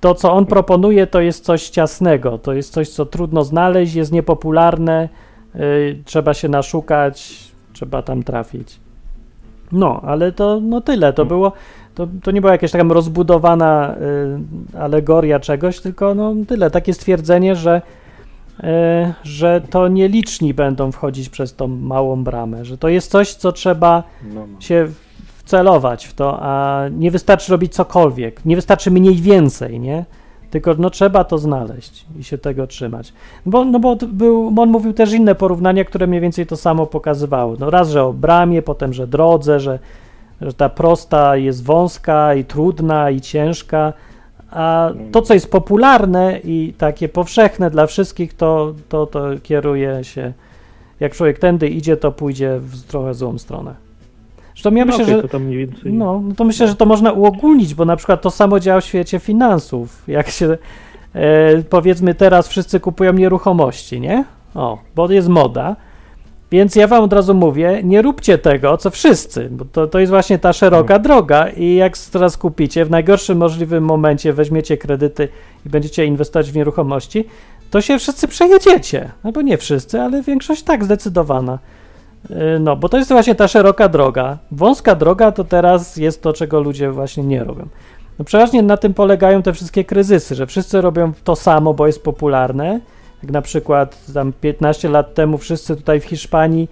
to, co on proponuje, to jest coś ciasnego. To jest coś, co trudno znaleźć, jest niepopularne, yy, trzeba się naszukać, trzeba tam trafić. No, ale to no tyle. To było, to, to nie była jakaś taka rozbudowana y, alegoria czegoś, tylko no tyle. Takie stwierdzenie, że, y, że to nieliczni będą wchodzić przez tą małą bramę, że to jest coś, co trzeba No, no. się wcelować w to, a nie wystarczy robić cokolwiek, nie wystarczy mniej więcej, nie? Tylko no trzeba to znaleźć i się tego trzymać. Bo, no bo był, on mówił też inne porównania, które mniej więcej to samo pokazywały. No raz, że o bramie, potem, że drodze, że, że ta prosta jest wąska i trudna i ciężka, a to, co jest popularne i takie powszechne dla wszystkich, to, to, to kieruje się, jak człowiek tędy idzie, to pójdzie w trochę złą stronę. Zresztą ja no myślę, okej, że to więcej... no, no to myślę, że to można uogólnić, bo na przykład to samo działa w świecie finansów. Jak się e, powiedzmy teraz wszyscy kupują nieruchomości, nie? O, bo jest moda. Więc ja wam od razu mówię, nie róbcie tego, co wszyscy, bo to, to jest właśnie ta szeroka droga i jak teraz kupicie, w najgorszym możliwym momencie weźmiecie kredyty i będziecie inwestować w nieruchomości, to się wszyscy przejedziecie. Albo nie wszyscy, ale większość tak, zdecydowana. Yy, No, bo to jest właśnie ta szeroka droga. Wąska droga to teraz jest to, czego ludzie właśnie nie robią. No przeważnie na tym polegają te wszystkie kryzysy, że wszyscy robią to samo, bo jest popularne. Jak na przykład tam 15 lat temu wszyscy tutaj w Hiszpanii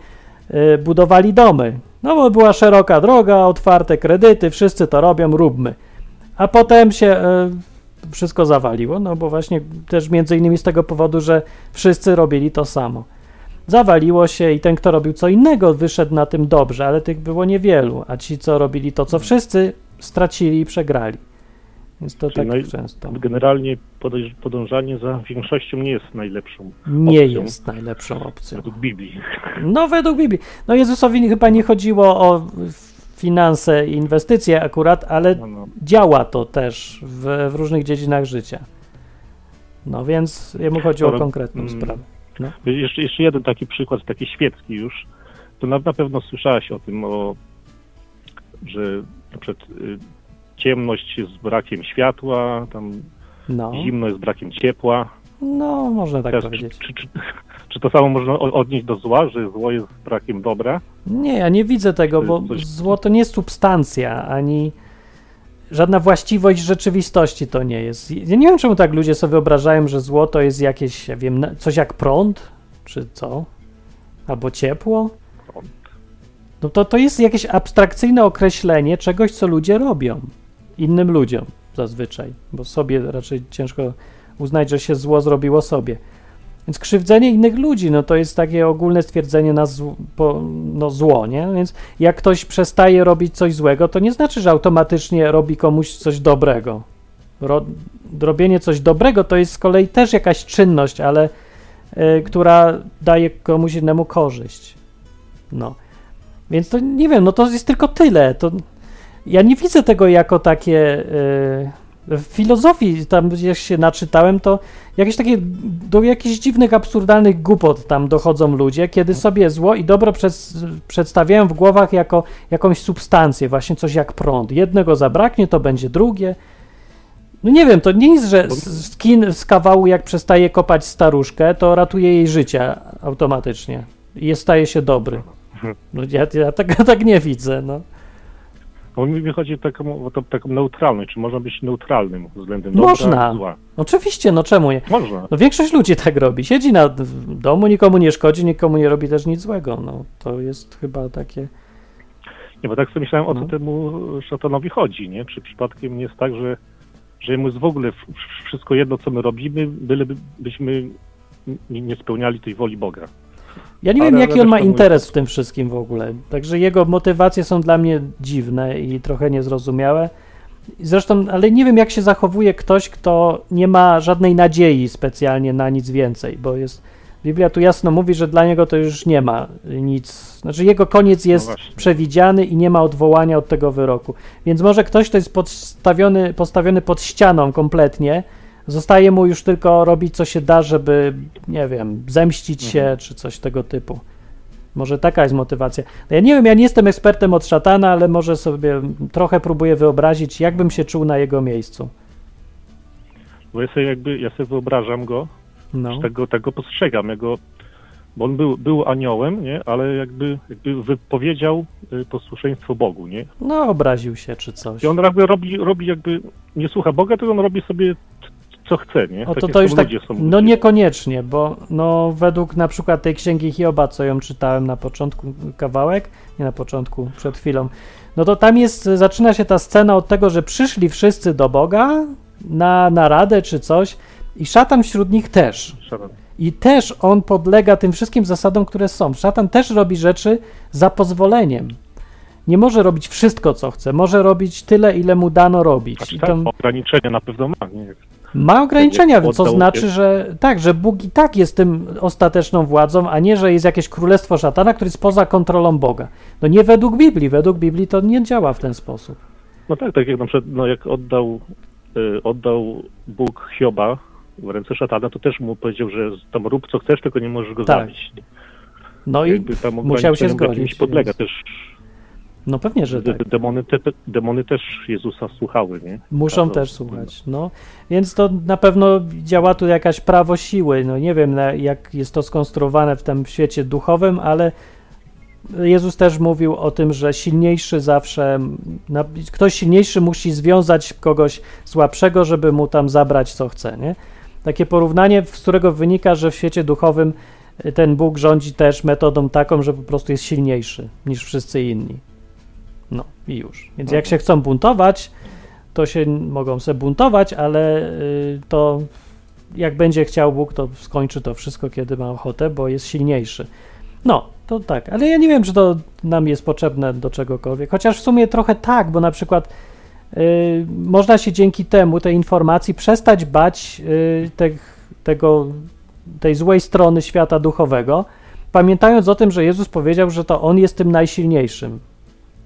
y, budowali domy. No bo była szeroka droga, otwarte kredyty, wszyscy to robią, róbmy. A potem się y, wszystko zawaliło, no bo właśnie też między innymi z tego powodu, że wszyscy robili to samo zawaliło się i ten, kto robił co innego, wyszedł na tym dobrze, ale tych było niewielu, a ci, co robili to, co wszyscy, stracili i przegrali. Więc to Czyli tak naj- często. Generalnie podążanie za większością nie jest najlepszą Nie opcją jest najlepszą opcją. według Biblii. No, według Biblii. No, Jezusowi chyba nie chodziło o finanse i inwestycje akurat, ale No, no. działa to też w, w różnych dziedzinach życia. No, więc jemu chodziło o konkretną mm. sprawę. Jeszcze, jeszcze jeden taki przykład, taki świecki już. To na, na pewno słyszałaś o tym, o, że przykład y, ciemność jest brakiem światła, tam No, zimno jest brakiem ciepła. no można tak Teraz, czy, powiedzieć. czy, czy, czy to samo można odnieść do zła, że zło jest brakiem dobra? Nie, ja nie widzę tego, bo coś- zło to nie jest substancja, ani żadna właściwość rzeczywistości to nie jest. Ja nie wiem, czemu tak ludzie sobie wyobrażają, że zło to jest jakieś, ja wiem, coś jak prąd, czy co? Albo ciepło? No to, to jest jakieś abstrakcyjne określenie czegoś, co ludzie robią. Innym ludziom zazwyczaj, bo sobie raczej ciężko uznać, że się zło zrobiło sobie. Więc krzywdzenie innych ludzi, no to jest takie ogólne stwierdzenie na zł, po, no zło, nie? Więc jak ktoś przestaje robić coś złego, to nie znaczy, że automatycznie robi komuś coś dobrego. Ro, robienie coś dobrego to jest z kolei też jakaś czynność, ale y, która daje komuś innemu korzyść. No. Więc to nie wiem, no to jest tylko tyle. To, ja nie widzę tego jako takie. y, w filozofii, tam jak się naczytałem, to jakieś takie do jakichś dziwnych, absurdalnych głupot tam dochodzą ludzie, kiedy sobie zło i dobro przez, przedstawiają w głowach jako jakąś substancję, właśnie coś jak prąd. Jednego zabraknie, to będzie drugie. No nie wiem, to nie jest, że skin z kawału jak przestaje kopać staruszkę, to ratuje jej życie automatycznie i staje się dobry. No ja, ja tak, tak nie widzę, no. Bo mi wychodzi o taką, o taką neutralność, czy można być neutralnym względem dobra Można. i zła. Oczywiście, no czemu nie? Można. No większość ludzi tak robi. Siedzi na w domu, nikomu nie szkodzi, nikomu nie robi też nic złego. No to jest chyba takie. Nie, bo tak sobie myślałem, o co No. temu szatanowi chodzi, nie? Czy przypadkiem nie jest tak, że, że jemu jest w ogóle wszystko jedno, co my robimy, bylebyśmy nie spełniali tej woli Boga. Ja nie wiem, jaki on ma interes w tym wszystkim w ogóle. Także jego motywacje są dla mnie dziwne i trochę niezrozumiałe. Zresztą, ale nie wiem, jak się zachowuje ktoś, kto nie ma żadnej nadziei specjalnie na nic więcej, bo jest. Biblia tu jasno mówi, że dla niego to już nie ma nic. Znaczy, jego koniec jest właśnie. przewidziany i nie ma odwołania od tego wyroku. Więc może ktoś, kto jest podstawiony, postawiony pod ścianą kompletnie, zostaje mu już tylko robić, co się da, żeby, nie wiem, zemścić się, czy coś tego typu. Może taka jest motywacja. Ja nie wiem, ja nie jestem ekspertem od szatana, ale może sobie trochę próbuję wyobrazić, jakbym się czuł na jego miejscu. Bo ja sobie jakby, ja sobie wyobrażam go, No. tego, tego postrzegam, jego, bo on był, był aniołem, nie, ale jakby, jakby wypowiedział y, posłuszeństwo Bogu, nie? no, obraził się, czy coś. I on jakby robi, robi jakby, nie słucha Boga, tylko on robi sobie co chce, nie? O, to, to już tak, no niekoniecznie, bo no według na przykład tej księgi Hioba, co ją czytałem na początku, kawałek, nie na początku, przed chwilą, no to tam jest, zaczyna się ta scena od tego, że przyszli wszyscy do Boga na naradę czy coś i szatan wśród nich też. Szatan. I też on podlega tym wszystkim zasadom, które są. Szatan też robi rzeczy za pozwoleniem. Nie może robić wszystko, co chce. Może robić tyle, ile mu dano robić. Znaczy I tak, to ograniczenia na pewno ma, nie? Ma ograniczenia, Jak co oddał- znaczy, że tak, że Bóg i tak jest tym ostateczną władzą, a nie, że jest jakieś królestwo szatana, które jest poza kontrolą Boga. No nie według Biblii. Według Biblii to nie działa w ten sposób. No tak, tak jak na przykład, no jak oddał, y, oddał Bóg Hioba w ręce szatana, to też mu powiedział, że tam rób co chcesz, tylko nie możesz go Tak. zabić. No i Jakby musiał się ograniczeniom jakimś zgodzić. podlega więc- też. No pewnie, że tak. Demony, te, demony też Jezusa słuchały, nie? Muszą też słuchać, no. Więc to na pewno działa tu jakaś prawo siły. No nie wiem, jak jest to skonstruowane w tym świecie duchowym, ale Jezus też mówił o tym, że silniejszy zawsze, ktoś silniejszy musi związać kogoś słabszego, żeby mu tam zabrać co chce, nie? Takie porównanie, z którego wynika, że w świecie duchowym y, ten Bóg rządzi też metodą taką, że po prostu jest silniejszy niż wszyscy inni. No i już. Więc jak się chcą buntować, to się mogą se buntować, ale y, to jak będzie chciał Bóg, to skończy to wszystko, kiedy ma ochotę, bo jest silniejszy. No, to tak, ale ja nie wiem, czy to nam jest potrzebne do czegokolwiek, chociaż w sumie trochę tak, bo na przykład y, można się dzięki temu, tej informacji, przestać bać y, tych, tego, tej złej strony świata duchowego, pamiętając o tym, że Jezus powiedział, że to On jest tym najsilniejszym.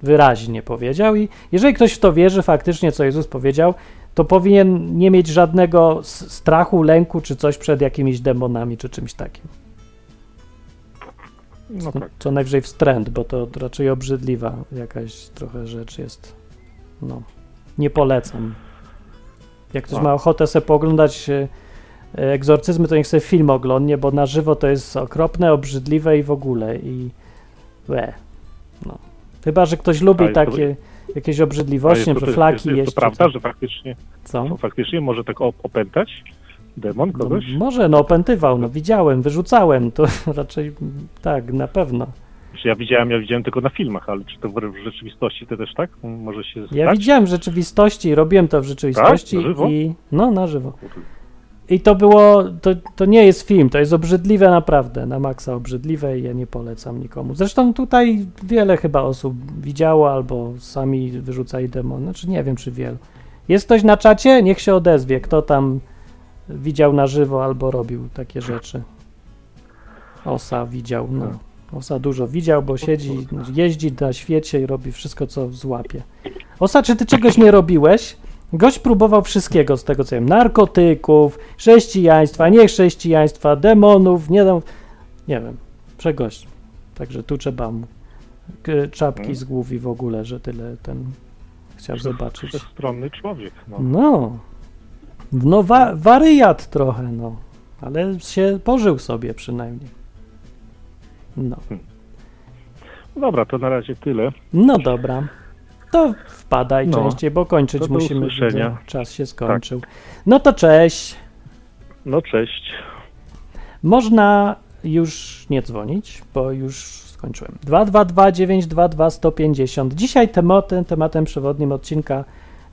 Wyraźnie powiedział i jeżeli ktoś w to wierzy faktycznie, co Jezus powiedział, to powinien nie mieć żadnego strachu, lęku czy coś przed jakimiś demonami czy czymś takim. No tak. Co najwyżej wstręt, bo to raczej obrzydliwa jakaś trochę rzecz jest. No, nie polecam. Jak ktoś A. ma ochotę sobie pooglądać e, egzorcyzmy, to niech sobie film oglądnie, bo na żywo to jest okropne, obrzydliwe i w ogóle. I łe. No. Chyba, że ktoś lubi A jest to- takie jakieś obrzydliwości, jest, flaki jest, jest to prawda, że faktycznie, Co? faktycznie może tak op- opętać demon No, kogoś? może, no opętywał, no widziałem, wyrzucałem, to raczej tak, na pewno. Czy Ja widziałem, ja widziałem tylko na filmach, ale czy to w, rzeczywistości to też tak? Może się Ja stać? widziałem w rzeczywistości, robiłem to w rzeczywistości Tak? I no na żywo. I to było, to, to nie jest film, to jest obrzydliwe naprawdę, na maksa obrzydliwe i ja nie polecam nikomu. Zresztą tutaj wiele chyba osób widziało albo sami wyrzucali demony, znaczy nie wiem czy wielu. Jest ktoś na czacie? Niech się odezwie, kto tam widział na żywo albo robił takie rzeczy. Osa widział, no. Osa dużo widział, bo siedzi, jeździ na świecie i robi wszystko, co złapie. Osa, czy ty czegoś nie robiłeś? Gość próbował wszystkiego z tego, co wiem, narkotyków, chrześcijaństwa, niechrześcijaństwa, demonów, nie, wiem, nie wiem, przegość. Także tu trzeba mu czapki z głów i w ogóle, że tyle ten chciał zobaczyć. Wszechstronny człowiek. No. No, no wa- wariat trochę, no, ale się pożył sobie przynajmniej. No, No Dobra, to na razie tyle. no dobra. To wpadaj No, częściej, bo kończyć musimy. usłyszenia. Czas się skończył. No to cześć. No cześć. Można już nie dzwonić, bo już skończyłem. 222 922 150. Dzisiaj tematem, tematem przewodnim odcinka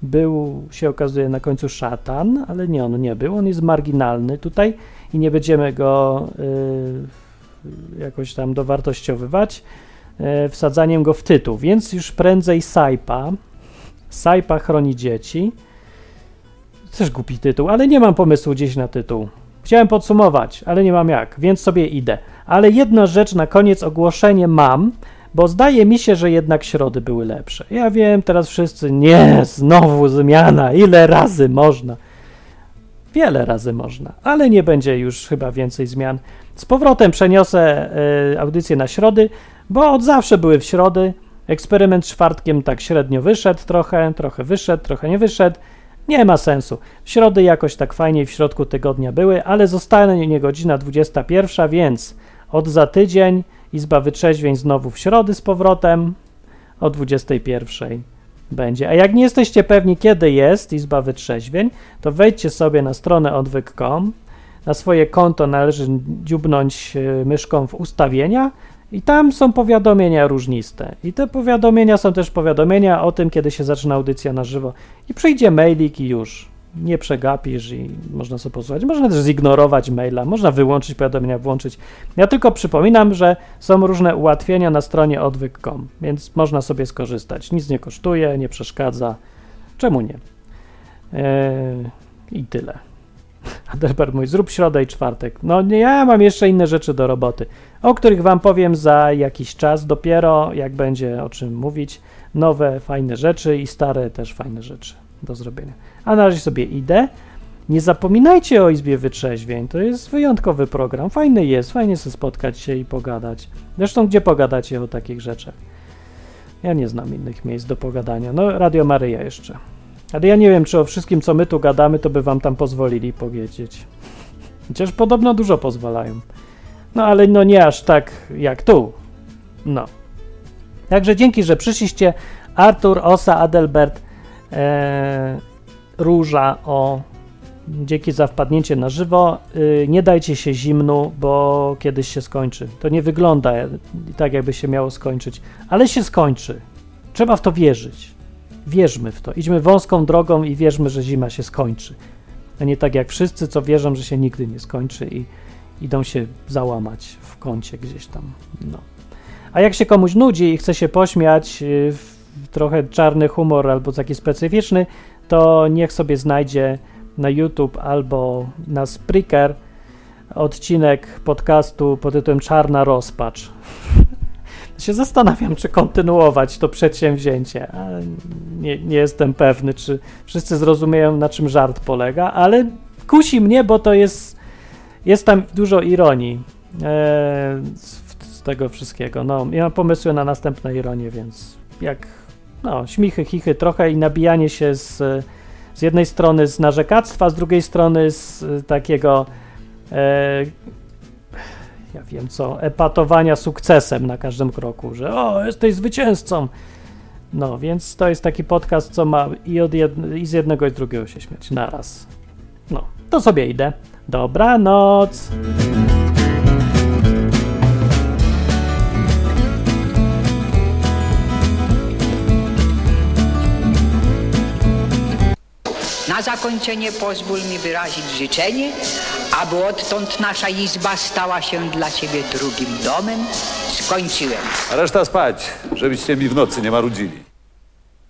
był, się okazuje, na końcu szatan, ale nie, on nie był, on jest marginalny tutaj i nie będziemy go y, jakoś tam dowartościowywać wsadzaniem go w tytuł, więc już prędzej Saipa. Saipa chroni dzieci. Też głupi tytuł, ale nie mam pomysłu gdzieś na tytuł. Chciałem podsumować, ale nie mam jak, więc sobie idę. Ale jedna rzecz na koniec ogłoszenie mam, bo zdaje mi się, że jednak środy były lepsze. Ja wiem, teraz wszyscy, nie, znowu zmiana, ile razy można. Wiele razy można, ale nie będzie już chyba więcej zmian. Z powrotem przeniosę y, audycję na środy, bo od zawsze były w środy. Eksperyment czwartkiem tak średnio wyszedł trochę, trochę wyszedł, trochę nie wyszedł. Nie ma sensu. W środy jakoś tak fajnie w środku tygodnia były, ale zostanie godzina 21, więc od za tydzień Izba Wytrzeźwień znowu w środy z powrotem o 21 będzie. A jak nie jesteście pewni, kiedy jest Izba Wytrzeźwień, to wejdźcie sobie na stronę odwyk.com. Na swoje konto należy dziubnąć e, myszką w ustawienia i tam są powiadomienia różniste. I te powiadomienia są też powiadomienia o tym, kiedy się zaczyna audycja na żywo. I przyjdzie mailik i już. Nie przegapisz i można sobie posłuchać. Można też zignorować maila, można wyłączyć powiadomienia, włączyć. Ja tylko przypominam, że są różne ułatwienia na stronie odwyk.com, więc można sobie skorzystać. Nic nie kosztuje, nie przeszkadza. Czemu nie? Eee, I tyle. Adelbert mój, zrób środę i czwartek. No nie, ja mam jeszcze inne rzeczy do roboty, o których wam powiem za jakiś czas dopiero, jak będzie o czym mówić. Nowe, fajne rzeczy i stare też fajne rzeczy do zrobienia. A na razie sobie idę. Nie zapominajcie o Izbie Wytrzeźwień, to jest wyjątkowy program. Fajny jest, fajnie sobie spotkać się i pogadać. Zresztą gdzie pogadacie o takich rzeczach? Ja nie znam innych miejsc do pogadania. No, Radio Maryja jeszcze. Ale ja nie wiem, czy o wszystkim, co my tu gadamy, to by wam tam pozwolili powiedzieć. Chociaż podobno dużo pozwalają. No ale no nie aż tak jak tu. No. Także dzięki, że przyszliście. Artur, Osa, Adelbert, e, Róża, o. Dzięki za wpadnięcie na żywo. Y, nie dajcie się zimnu, bo kiedyś się skończy. To nie wygląda tak, jakby się miało skończyć, ale się skończy. Trzeba w to wierzyć. Wierzmy w to. Idźmy wąską drogą i wierzmy, że zima się skończy. A nie tak jak wszyscy, co wierzą, że się nigdy nie skończy i idą się załamać w kącie gdzieś tam. No. A jak się komuś nudzi i chce się pośmiać, y, trochę czarny humor albo taki specyficzny, to niech sobie znajdzie na YouTube albo na Spreaker odcinek podcastu pod tytułem Czarna Rozpacz. się zastanawiam, czy kontynuować to przedsięwzięcie. Nie, nie, jestem pewny, czy wszyscy zrozumieją, na czym żart polega, ale kusi mnie, bo to jest, jest tam dużo ironii e, z, z, tego wszystkiego. No, ja mam pomysły na następne ironie, więc jak no, śmichy, chichy trochę i nabijanie się z, z jednej strony z narzekactwa, z drugiej strony z takiego e, ja wiem co, epatowania sukcesem na każdym kroku, że o, jesteś zwycięzcą. No, więc to jest taki podcast, co ma i, od jed- i z jednego i z drugiego się śmiać naraz. No, to sobie idę. Dobranoc! Zakończenie pozwól mi wyrazić życzenie, aby odtąd nasza izba stała się dla Ciebie drugim domem. Skończyłem. Reszta spać, żebyście mi w nocy nie marudzili.